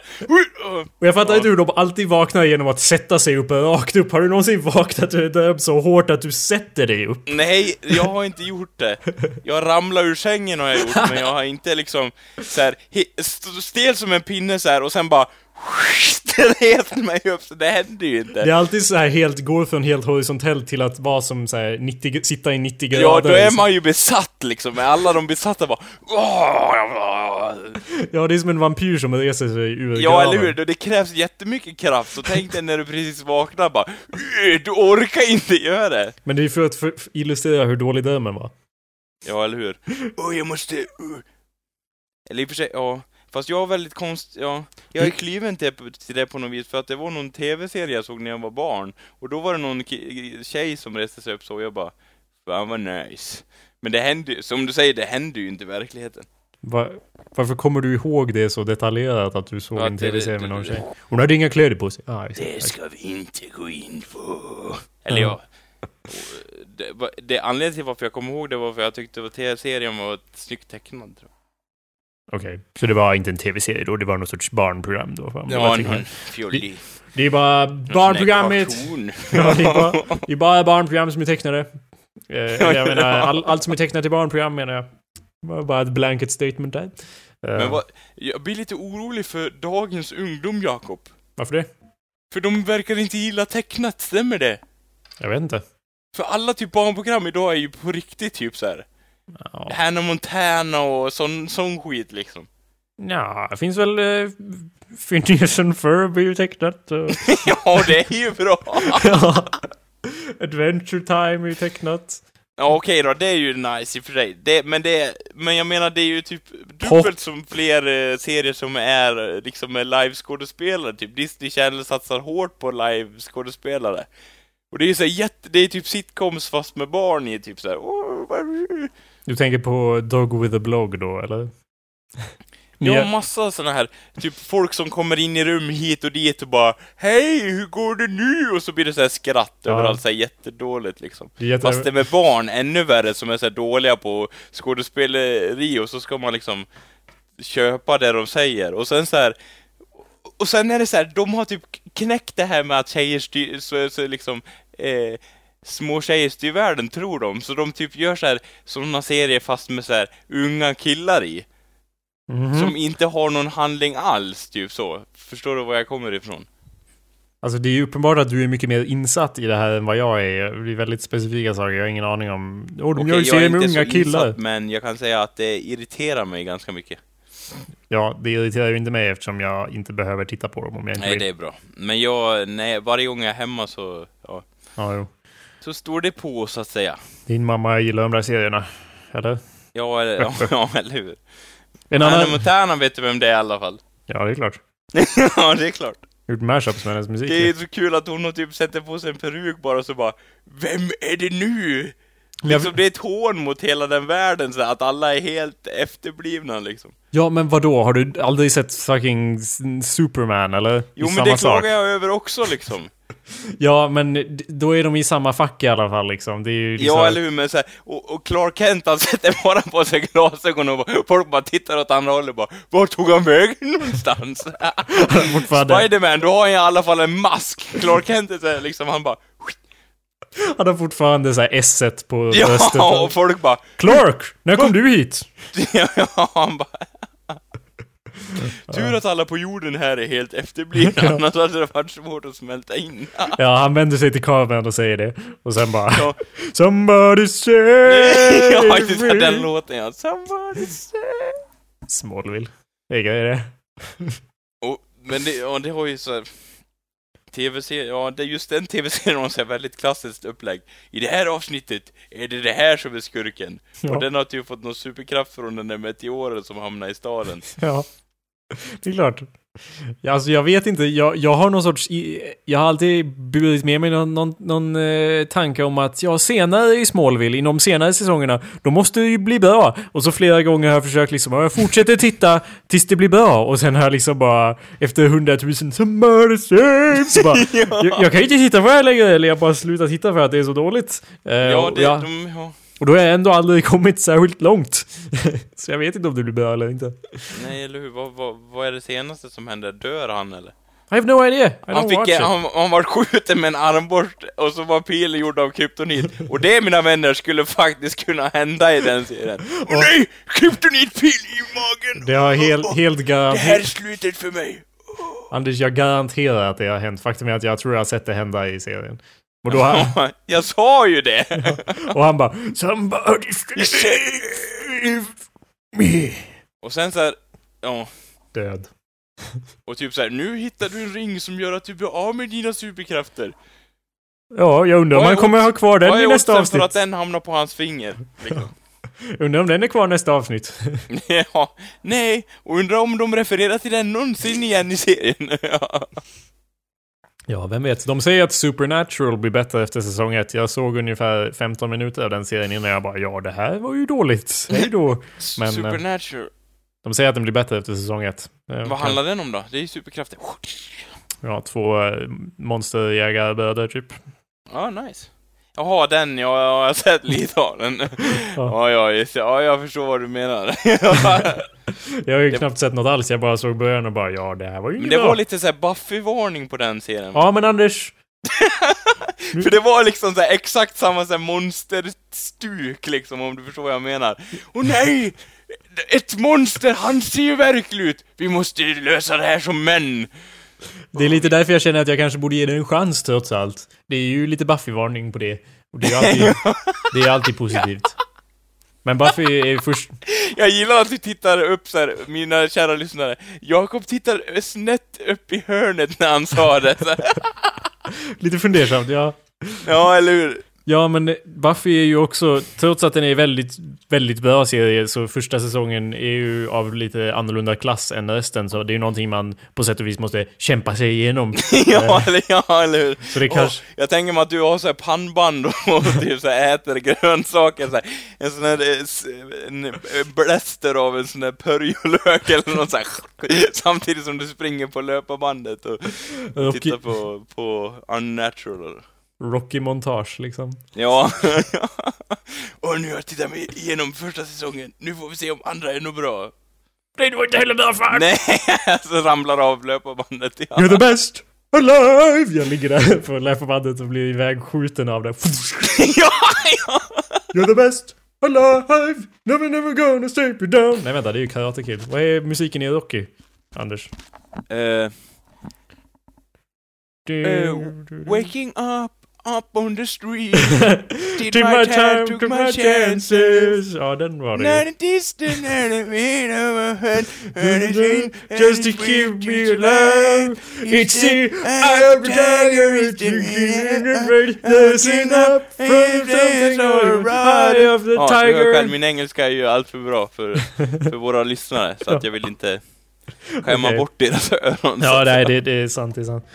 Och jag fattar Ja. inte hur de alltid vaknar genom att sätta sig upp rakt upp. Har du någonsin vaknat dröm så hårt att du sätter dig upp? Nej, jag har inte gjort det. Jag ramlar ur sängen har jag gjort, men jag har inte liksom så här, he- st- stel som en pinne så här och sen bara rest mig upp, så det händer ju inte. Det är alltid så här helt, går från helt horisontellt till att vara som så här 90, sitta i 90 grader. Ja, då är liksom. man ju besatt liksom, med alla de besatta bara! Ja, det är som en vampyr som reser sig ur Ja, graven. eller hur? Det krävs jättemycket kraft, så tänk dig när du precis vaknar bara "Åh, Du orkar inte göra det! Men det är för att för, illustrera hur dålig drömmen var. Ja, eller hur? Åh, jag måste... Uh. Eller i och för sig, ja. Fast jag var väldigt konst... Ja. Jag är kluven till, till det på något vis, för att det var någon tv-serie jag såg när jag var barn. Och då var det någon tjej som reste sig upp så, och jag bara... Fan vad nice. Men det händer ju, som du säger, det händer ju inte i verkligheten. Va, varför kommer du ihåg det så detaljerat att du såg Ja, en tv-serie med någon tjej? Hon hade inga kläder på sig. Ah, Det ska vi inte gå in på. Eller Ja. Och Det, det anledningen till varför jag kommer ihåg det var för jag tyckte att tv-serien var snyggt tecknad. Tror Okej, så det var inte en tv-serie då? Det var någon sorts barnprogram då? Fan, Ja, någon fjollig. Det är bara barnprogrammet. Ja, det, är bara, det är bara barnprogram som är tecknade. Eh, jag menar, all, allt som är tecknat i barnprogram menar jag. Det var bara ett blanket statement där. Eh, Men vad, jag blir lite orolig för dagens ungdom, Jakob. Varför det? För de verkar inte gilla tecknat, stämmer det? Jag vet inte. För alla typ barnprogram idag är ju på riktigt typ så här. Ja, Hannah Montana och sån, sån skit liksom. ja det finns väl uh, Phineas and Ferb är ju tecknat. och- ja, det är ju bra! ja. Adventure Time är ju tecknat. Ja, okej då, det är ju nice i och för sig. Det, men, det, men jag menar, det är ju typ dubbelt som fler eh, serier som är eh, liksom med live-skådespelare. Typ Disney Channel satsar hårt på live-skådespelare. Och det är ju så jätte, det är typ sitcoms fast med barn i, typ så här. "Åh, vad- Du tänker på Dog with a blog då, eller? Ja, Nya- massa såna här, typ folk som kommer in i rum hit och dit och bara Hej, hur går det nu? Och så blir det så här skratt Ja. överallt, så här jättedåligt liksom. det är jätte... Fast det med barn, ännu värre, som är så här dåliga på skådespeleri och så ska man liksom köpa det de säger. Och sen så här. Och sen är det så här, de har typ knäckt det här med att tjejer styr, så, så liksom, eh, små världen, tror de. Så de typ gör så här, sådana serier fast med så här unga killar i. Mhm. Som inte har någon handling alls, typ så. Förstår du var jag kommer ifrån? Alltså det är ju uppenbart att du är mycket mer insatt i det här än vad jag är. Det är väldigt specifika saker, jag har ingen aning om... Åh, de Okej, gör ju serier med unga killar. insatt, men jag kan säga att det irriterar mig ganska mycket. Ja, det irriterar ju inte mig eftersom jag inte behöver titta på dem om jag inte Nej, vill. det är bra. Men jag, nej, varje gång jag är hemma så, ja, Ja, jo. Så står det på så att säga. Din mamma gillar de där serierna. Eller? Ja, eller, ja, ja eller hur? En annan... Montana vet du vem det är i alla fall. Ja, det är klart. ja, det är klart. Gjort mashups med hennes musik. Det är så kul att hon har typ sätter på sig en peruk bara och så bara Vem är det nu? Liksom, det är ett hån mot hela den världen så att alla är helt efterblivna liksom. Ja, men vad då? Har du aldrig sett fucking Superman, eller? Jo men samma det klagar jag över också liksom. Ja, men då är de i samma fack i alla fall liksom. Det är ju liksom... Ja eller hur, men så här, och, och Clark Kent han sätter bara på sig glasögon och folk bara tittar åt andra hållet bara Vart tog han vägen någonstans? Spiderman, då har han i alla fall en mask. Clark Kent är så här, liksom, han bara han har fortfarande så här S1 på bröstet. Ja, och folk bara Clark! När kom du hit? Ja, han bara... Tur att alla på jorden här är helt efterblivna, annars hade det varit svårt att smälta in. Ja, han vänder sig till kameran och säger det. Och sen bara... Ja. Somebody save Ja, det är den låten ja. Somebody say. Smallville. Det är det. Och, men det, ja, det har ju så här... TV-serie, ja det är just den TV-serien har här väldigt klassiskt upplägg. I det här avsnittet är det det här som är skurken. Ja. Och den har typ fått någon superkraft från den där meteoren som hamnar i staden. Ja. Det är klart. Ja, alltså jag vet inte, jag, jag har någon sorts... Jag har alltid burit med mig någon, någon, någon eh, tanke om att ja, senare i Smallville, inom senare säsongerna, då måste det ju bli bra. Och så flera gånger har jag försökt liksom, ja, jag fortsätter titta tills det blir bra. Och sen har jag liksom bara, efter hundratusen, somebody save! Så bara, jag, jag kan ju inte titta på det här längre, eller jag bara slutar titta för att det är så dåligt. Eh, Ja, det, ja, de, ja. Och då har jag ändå aldrig kommit särskilt långt. så jag vet inte om det blir bra eller inte. Nej, eller hur? Vad, vad, vad är det senaste som händer? Dör han eller? I have no idea. I Han, fick, it. han, han var skjuten med en armborst och så var pilen gjord av kryptonit. Och det, mina vänner, skulle faktiskt kunna hända i den serien. Åh nej! Kryptonitpil i magen! Det har helt, helt Det här är garanterat... slutet för mig! Anders, jag garanterar att det har hänt. Faktum är att jag tror jag har sett det hända i serien. Och då han, Jag sa ju det! och han bara Somebody save me. Och sen så här, ja, Död. och typ så här, nu hittar du en ring som gör att du blir av med dina superkrafter. Ja, jag undrar om han kommer ha kvar den i nästa oddsen för avsnitt. att den hamnar på hans finger? Liksom. Undrar om den är kvar nästa avsnitt. ja, nej, och undrar om de refererar till den någonsin igen i serien. Ja. Vem vet. De säger att Supernatural blir bättre efter säsong 1. Jag såg ungefär 15 minuter av den serien innan jag bara ja, det här var ju dåligt. Hej då. Men, eh, Supernatural. De säger att den blir bättre efter säsong 1. Vad handlar den om då? Det är ju superkrafter. Ja, två äh, monsterjägarbröder typ. Ja, nice. Jaha, den, ja, jag har sett lite av den. Ja, ja, just. Ja, jag förstår vad du menar. Jag har ju Det- knappt sett något alls. Jag bara såg början och bara ja, det här var ju Men det bra. var lite såhär Buffy-varning på den serien. Ja, men Anders. För det var liksom så här exakt samma så här monsterstuk liksom, om du förstår vad jag menar. Åh nej! Ett monster, han ser ju verklig ut! Vi måste lösa det här som män! Det är lite därför jag känner att jag kanske borde ge det en chans trots allt. Det är ju lite Buffy-varning på det. Och det är alltid, det är alltid positivt. Men Buffy är först... Jag gillar att du tittar upp så här, mina kära lyssnare. Jakob tittar snett upp i hörnet när han sa det. Lite fundersamt, ja. Ja, eller hur? Ja, men Buffy är ju också, trots att den är väldigt, väldigt bra serie, så första säsongen är ju av lite annorlunda klass än resten, så det är ju någonting man på sätt och vis måste kämpa sig igenom. Ja, eller, ja, eller hur? Så det kanske... Och jag tänker mig att du har så här pannband och typ så här äter grönsaker, så här, en sån här eh, en eh, bläster av en sån här purjolök eller något så här, samtidigt som du springer på löparbandet och tittar på, på unnatural. Rocky-montage, liksom. Ja. och nu har jag tittat mig igenom första säsongen, nu får vi se om andra är nog bra. Nej, det var inte heller bra fan! Nej, så ramlar av löparbandet. Ja. You're the best alive! Jag ligger där på löparbandet och blir ivägskjuten av det. ja, ja. You're the best alive! Never, never gonna stay you down! Nej vänta, det är ju Karate Kid. Vad är musiken i Rocky? Anders? Eh, Uh, waking up, up on the street. Did, Did my time, took my chances. Ja, den var det ju. Not a distant enemy overhead. Just to keep me alive. It's the eye of the tiger. It's the losing up from something or the eye of the Ja, du hör själv, tiger. min engelska är ju allt för bra för, för våra lyssnare, så att jag vill inte skämma Okej. bort deras öron. så Ja, att nej, säga. det, det är sant, det är sant.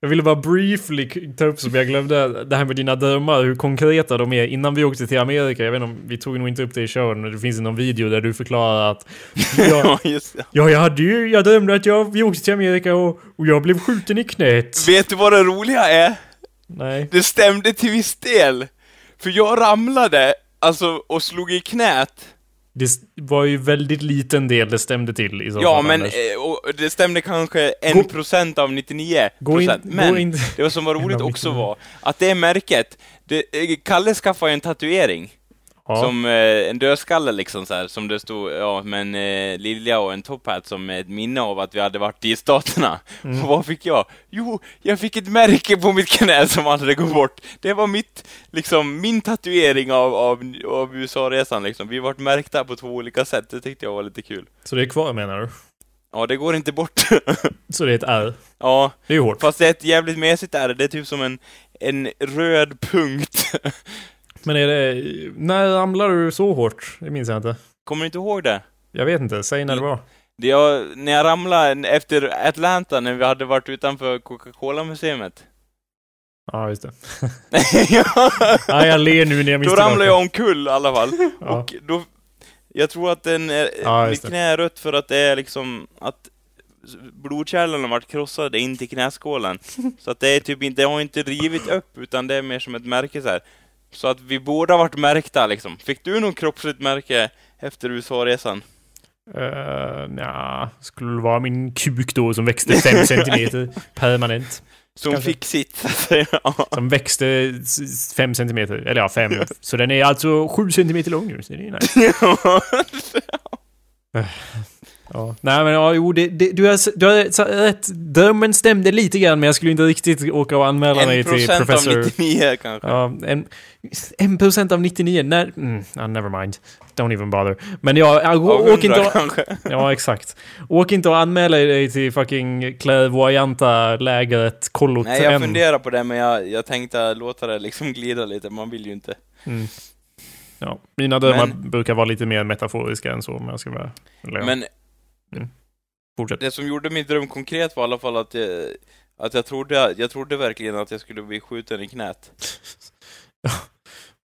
Jag ville bara briefly ta upp som jag glömde, det här med dina drömmar, hur konkreta de är innan vi åkte till Amerika. Jag vet inte om, vi tog nog inte upp det i showen, men det finns någon video där du förklarar att ja, Ja, just det. ja, jag hade ju, jag drömde att jag, vi åkte till Amerika och, och jag blev skjuten i knät. Vet du vad det roliga är? Nej. Det stämde till viss del. För jag ramlade, alltså, och slog i knät. Det var ju väldigt liten del det stämde till i så Ja, fall, men eh, det stämde kanske en procent av 99 Gå in, procent. Men in. det var som var roligt också 99. var att det märket, det, eh, Kalle skaffade ju en tatuering. Ja. Som eh, en dödskalle liksom så här, som det stod, ja, med en eh, lilja och en top hat som ett minne av att vi hade varit i Staterna. Mm. Och vad fick jag? Jo, jag fick ett märke på mitt knä som aldrig går bort. Det var mitt, liksom, min tatuering av, av, av USA-resan liksom. Vi vart märkta på två olika sätt, det tyckte jag var lite kul. Så det är kvar menar du? Ja, det går inte bort. Så det är ett R? ja, Det är hårt. fast det är ett jävligt mesigt är det är typ som en, en röd punkt. Men är det, när ramlar du så hårt? Det minns jag inte. Kommer du inte ihåg det? Jag vet inte, säg när det var. Det jag, när jag ramlade efter Atlanta, när vi hade varit utanför Coca-Cola-museet. Ja, just det. ja, Ja, jag ler nu när jag minns då ramlade jag omkull i alla fall. Ja. Och då, jag tror att den är, Ja, mitt knä är rött för att det är liksom att blodkärlen har varit krossade in till knäskålen. Så att det är typ inte, det har inte rivit upp, utan det är mer som ett märke så här. Så att vi båda varit märkta liksom. Fick du någon kroppsligt märke efter USA-resan? Uh, nja, skulle det vara min kuk då som växte 5 centimeter permanent. Som Kanske. fick sitt. Ja. Som växte 5 centimeter. Eller ja, 5. Så den är alltså 7 centimeter lång nu. Så det är nice. Ja. Nej men ja, jo, det, det, du har, du har rätt. Drömmen stämde lite grann, men jag skulle inte riktigt åka och anmäla mig En till procent av professor... 99 kanske. Ja, en, en procent av 99. Nej, mm, ah, never mind. Don't even bother. Men ja, jag, Av åk inte 100 och, kanske. Ja, exakt. Åk inte och anmäla dig till fucking clairvoyanta lägret kollot Nej, jag funderar på det, men jag, jag tänkte låta det liksom glida lite. Man vill ju inte. Mm. Ja, mina drömmar Men- brukar vara lite mer metaforiska än så, om jag ska vara... Eller, ja, Men fortsätt. det som gjorde min dröm konkret var i alla fall att jag, att jag trodde, jag trodde verkligen att jag skulle bli skjuten i knät.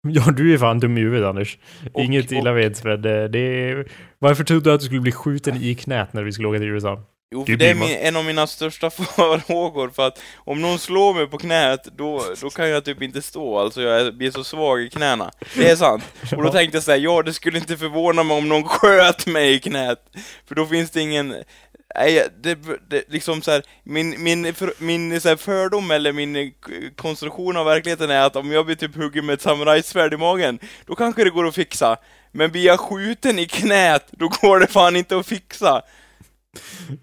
Ja, du är fan dum i huvudet, Anders. Och- Inget illa vet, men det är... Varför trodde du att du skulle bli skjuten i knät när vi skulle åka till USA? Jo, Det för det är min, en av mina största farhågor, för att om någon slår mig på knät, då, då kan jag typ inte stå, alltså jag blir så svag i knäna. Det är sant. Och då tänkte jag säga, ja det skulle inte förvåna mig om någon sköt mig i knät, för då finns det ingen... Nej, det, det liksom så här, min, min, för, min så här fördom eller min konstruktion av verkligheten är att om jag blir typ huggen med ett samurajsvärd i magen, då kanske det går att fixa. Men blir jag skjuten i knät, då går det fan inte att fixa.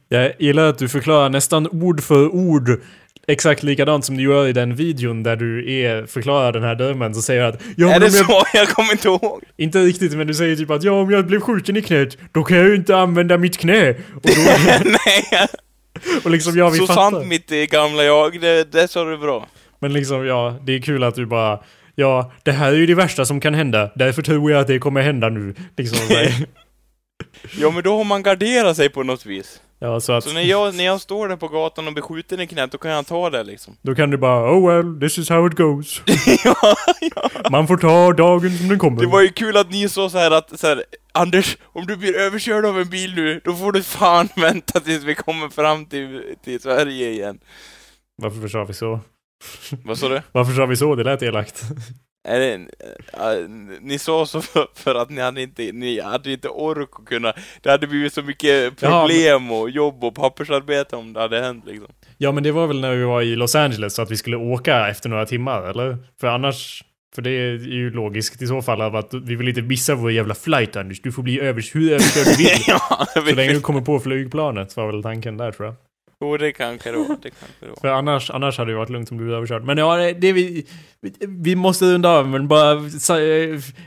Jag gillar att du förklarar nästan ord för ord exakt likadant som du gör i den videon där du är, förklarar den här drömmen, så säger du att ja, är det jag, så? Jag kommer inte ihåg. Inte riktigt, men du säger typ att ja, om jag blev skjuten i knät, då kan jag ju inte använda mitt knä. Och, då, Nej, och liksom, ja, vi så fattar. sant mitt eh, gamla jag, det, det sa du bra. Men liksom, ja, det är kul att du bara Ja, det här är ju det värsta som kan hända. Därför tror jag att det kommer hända nu. Liksom. Ja men då har man garderat sig på något vis. ja, så att Så när jag, när jag står där på gatan och blir skjuten i knät, då kan jag ta det liksom. då kan du bara Oh well, this is how it goes. ja, ja. Man får ta dagen som den kommer. Det var ju kul att ni sa så här att, så här, Anders, om du blir överkörd av en bil nu, då får du fan vänta tills vi kommer fram till, till Sverige igen. Varför sa vi så? Vad sa du? Varför sa vi så? Det lät elakt. Är det, äh, ni sa så för, för att ni hade inte, ni hade inte ork att kunna, det hade blivit så mycket Ja, problem och jobb och pappersarbete om det hade hänt liksom. Ja, men det var väl när vi var i Los Angeles så att vi skulle åka efter några timmar, eller? För annars... För det är ju logiskt i så fall av att vi vill inte missa vår jävla flight, Anders. Du får bli övers hur överkörd du vill. ja, Så länge du kommer på flygplanet var väl tanken där, tror jag. Jo, det kanske det var, det kanske det var. För annars, annars hade det varit lugnt om du blev överkörd. Men ja, det- vi... Vi måste runda av, men bara...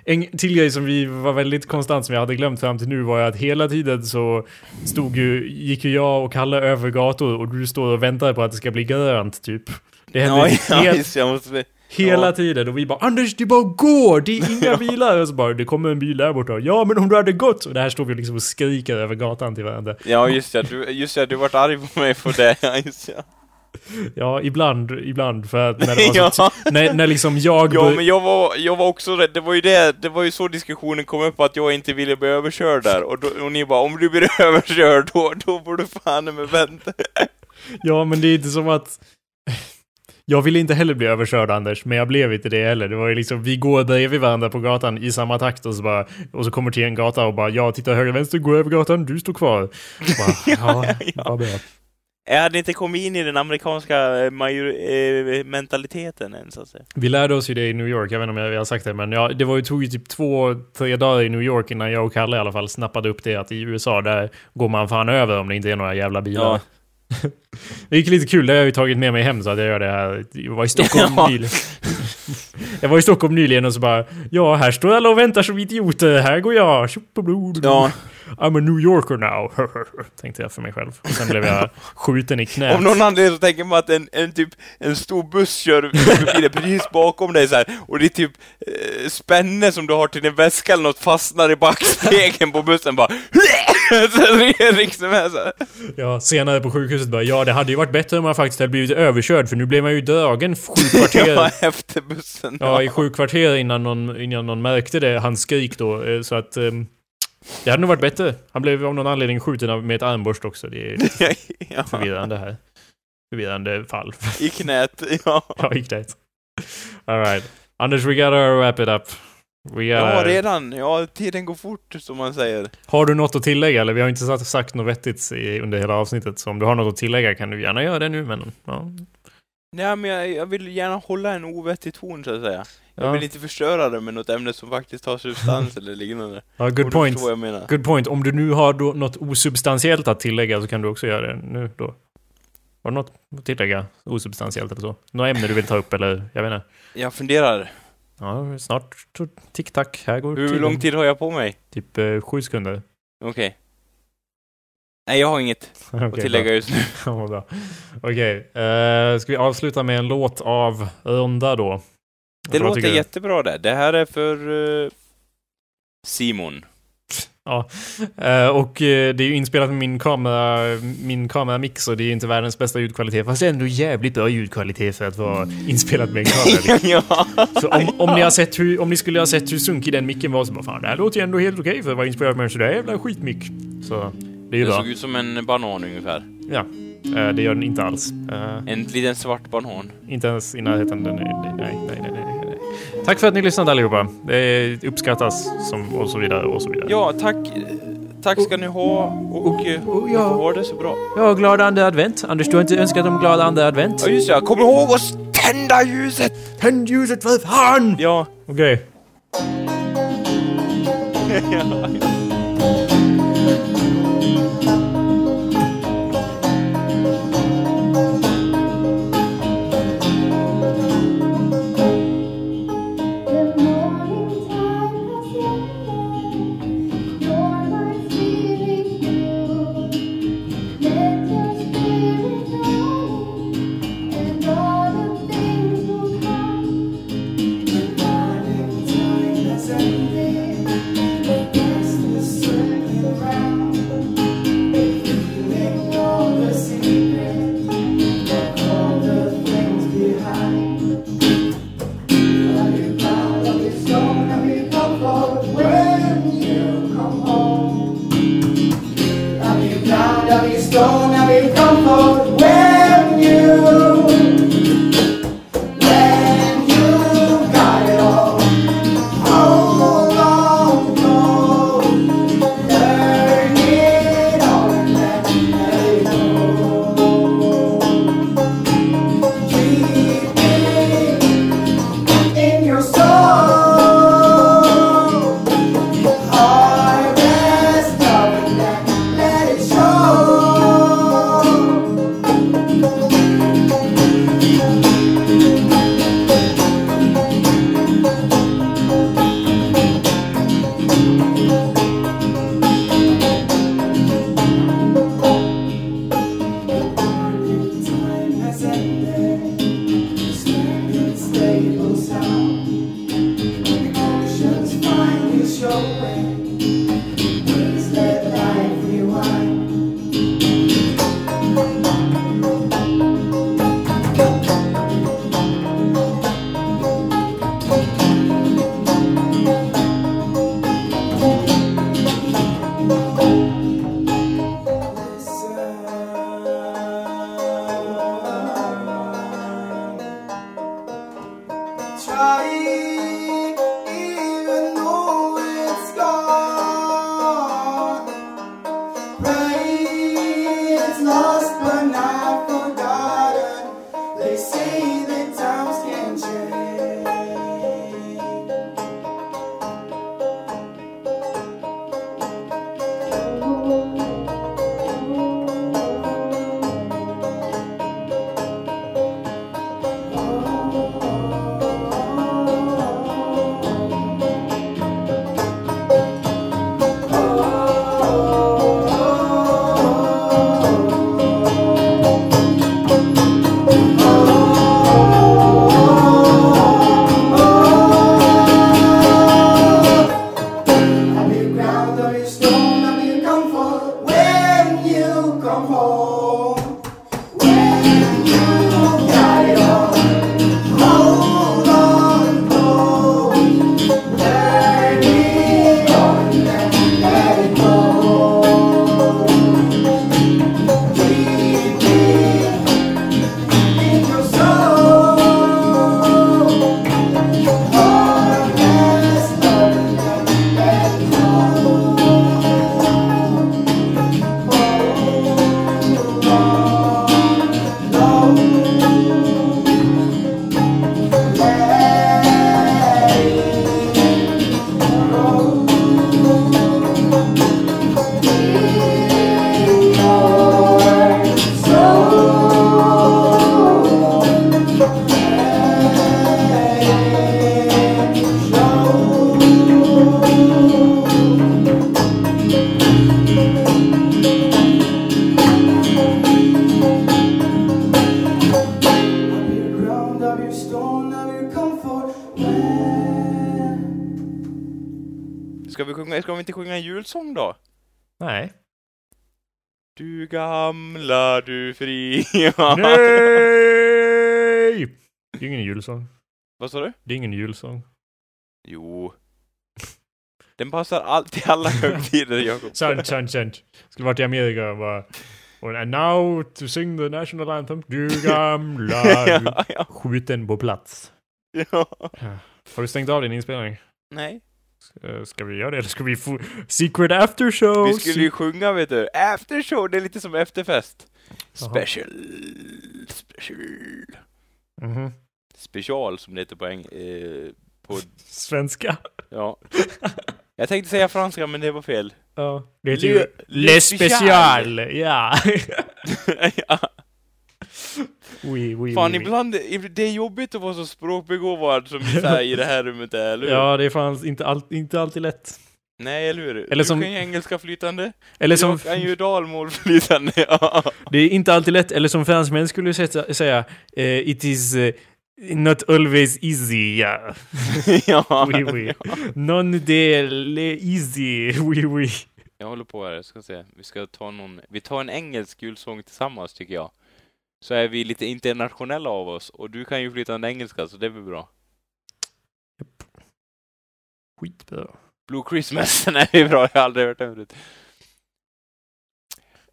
En till grej som vi var väldigt konstant, som jag hade glömt fram till nu, var ju att hela tiden så stod ju... Gick ju jag och Kalle över gator och du står och väntar på att det ska bli grönt, typ. Det hände Ja, ja, helt, just, jag måste... hela ja. tiden och vi bara Anders, det bara går! Det är inga bilar! Och så bara, det kommer en bil där borta. Ja, men om du hade gått! Och det här står vi liksom och skriker över gatan till varandra. Ja, just ja, du, just ja, du vart arg på mig för det, ja, just ja. Ja, ibland, ibland. För att när det var så ja. när, när liksom jag... Ja, men jag var, jag var också rädd, det var ju det, det var ju så diskussionen kom upp att jag inte ville bli överkörd där, och, då, och ni bara om du blir överkörd då, då får du fan med vänta. Ja, men det är inte som att... Jag ville inte heller bli överkörd, Anders, men jag blev inte det heller. Det var ju liksom, vi går bredvid varandra på gatan i samma takt och så bara... Och så kommer till en gata och bara, ja, titta höger, vänster, gå över gatan, du står kvar. Bara, ja, Ja. ja, bra. Jag hade inte kommit in i den amerikanska eh, major, eh, mentaliteten än, så att säga. Vi lärde oss ju det i New York, jag vet inte om jag har sagt det, men ja, det var ju, tog ju typ två, tre dagar i New York innan jag och Kalle i alla fall snappade upp det att i USA, där går man fan över om det inte är några jävla bilar. Ja. Det gick lite kul, det har jag ju tagit med mig hem så att jag gör det här. Jag var i Stockholm Ja. nyligen. Jag var i Stockholm nyligen och så bara Ja, här står alla och väntar som idioter. Här går jag. Ja, I'm a New Yorker now. Tänkte jag för mig själv. Och sen blev jag skjuten i knät. Om någon anledning så tänker man att en, en typ, en stor buss kör förbi dig precis bakom dig så här, och det är typ eh, spänne som du har till din väska eller något fastnar i backspegeln på bussen bara liksom. Ja, senare på sjukhuset bara Ja, det hade ju varit bättre om man faktiskt hade blivit överkörd för nu blev man ju dragen sju kvarter. Ja, efter bussen. Ja, i sju kvarter innan någon, innan någon märkte det, hans skrik då. eh, Så att... ehm, det hade nog varit bättre. Han blev av någon anledning skjuten med ett armborst också. Det är ja, förvirrande här. Förvirrande fall. i knät, ja. Ja, gick det. Alright. Anders, we gotta wrap it up. We gotta... Ja, redan. Ja, tiden går fort, som man säger. Har du något att tillägga? Eller vi har inte sagt, något vettigt i, under hela avsnittet. Så om du har något att tillägga kan du gärna göra det nu, men... Ja. Nej, men jag, jag vill gärna hålla en ovettig ton, så att säga. Jag Ja. vill inte förstöra det med något ämne som faktiskt har substans eller liknande. Ja, good point. Good point. Om du nu har då något osubstantiellt att tillägga så kan du också göra det nu då. Har du något att tillägga? Osubstantiellt eller så? Några ämne du vill ta upp eller? Jag vet inte. Jag funderar. Ja, snart. Tick-tack. Här går Hur lång tid har jag på mig? Typ eh, sju sekunder. Okej. Nej, jag har inget Okej, att tillägga just nu. bra. Ja, bra. Okej, eh, ska vi avsluta med en låt av Örnda då? Det låter jättebra det. Det här är för eh, Simon. Eh, och det är ju inspelat med min kamera, min kameramix och det är inte världens bästa ljudkvalitet. Fast det är ändå jävligt bra ljudkvalitet för att vara inspelat med en kamera. ja. Så om, om, ni har sett hur, om ni skulle ha sett hur sunkig den micken var så bara fan det här låter ju ändå helt okej för att vara inspelat med en sådär jävla skitmick. Så det är ju Den bra. såg ut som en banan ungefär. Ja, eh, det gör den inte alls. Eh, En liten svart banan. inte ens i närheten. Den är, nej, nej, nej, nej, nej. Tack för att ni lyssnade allihopa. Det uppskattas som, och så vidare och så vidare. Ja, tack. Tack ska ni ha och eh, och ja. ha det så bra. Ja, glad andra advent. Anders, du har inte önskat dem glad andra advent? Ja, just det. Kom ihåg att tända ljuset! Tänd ljuset för fan! Ja. Okej. Nej! Det är ingen julsång. Vad sa du? Det är ingen julsång. Jo. Den passar alltid alla högtider, Jakob. Sant, sant, sant. Skulle varit i Amerika och bara... And now to sing the national anthem. Du gamla... ja, ja, Skjuten på plats. ja. Har du stängt av din inspelning? Nej. Ska vi göra det eller ska vi få secret after show? Vi skulle ju sjunga, vet du. After show, det är lite som efterfest. Special. Special. Mhm. Special, som det heter på eng... Eh, på... Svenska. Ja. Jag tänkte säga franska, men det var fel. Ja. Det heter ju Le Special. Ja. ja. oui, oui, Fan, oui, oui. ibland, det är jobbigt att vara så språkbegåvad som vi säger i det här rummet, eller hur? Ja, det är fan inte, all, inte alltid lätt. Nej, eller hur? Eller du som- kan ju engelska flytande. Eller som... Jag kan ju dalmål flytande, ja. Det är inte alltid lätt, eller som fransmän skulle sätta, säga eh, It is eh, not always easy, ja. ja. Oui, oui. Non de le easy, oui, oui. Jag håller på här, ska se. Vi ska ta någon... Vi tar en engelsk julsång tillsammans, tycker jag. Så är vi lite internationella av oss. Och du kan ju flytande engelska, så det blir bra. Skitbra. Blue Christmas, den är bra. Jag har aldrig hört den förut.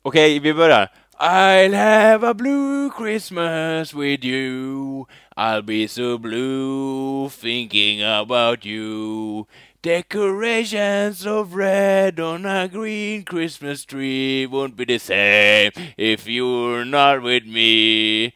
Okej, vi börjar. I'll have a blue Christmas with you. I'll be so blue thinking about you. Decorations of red on a green Christmas tree won't be the same if you're not with me.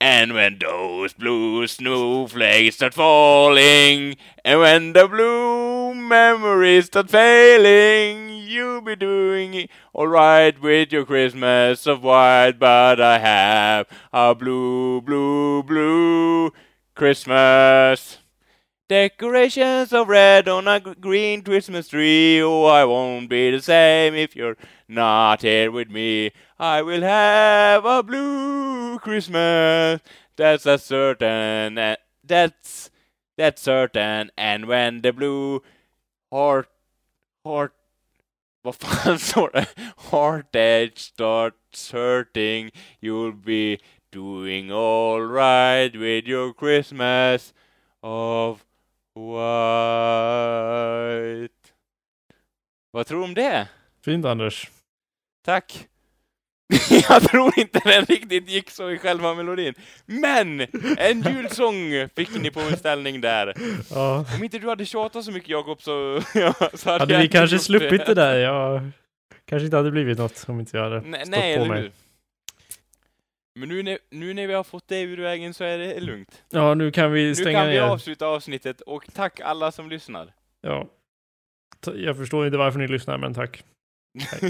And when those blue snowflakes start falling, and when the blue memories start failing, you'll be doing alright with your Christmas of white, but I have a blue, blue, blue Christmas. Decorations of red on a green Christmas tree. Oh, I won't be the same if you're not here with me. I will have a blue Christmas. That's a certain. uh, That's that's certain. And when the blue heart heart vad fan står det? Heart edge starts hurting. You'll be doing all right with your Christmas of white. Vad tror du om det? Fint Anders. Tack. Jag tror inte den riktigt gick så i själva melodin. Men! En julsång fick ni på en ställning där. Ja. Om inte du hade tjatat så mycket Jakob så, ja, så hade, Hade jag vi kanske sluppit det där? Jag kanske inte hade blivit något om inte jag hade Nej, stått nej på mig. hur? Men nu när, nu när vi har fått det ur vägen så är det lugnt. Ja, nu kan vi Nu stänga kan vi ner. avsluta avsnittet och tack alla som lyssnar. Ja. Jag förstår inte varför ni lyssnar, men tack.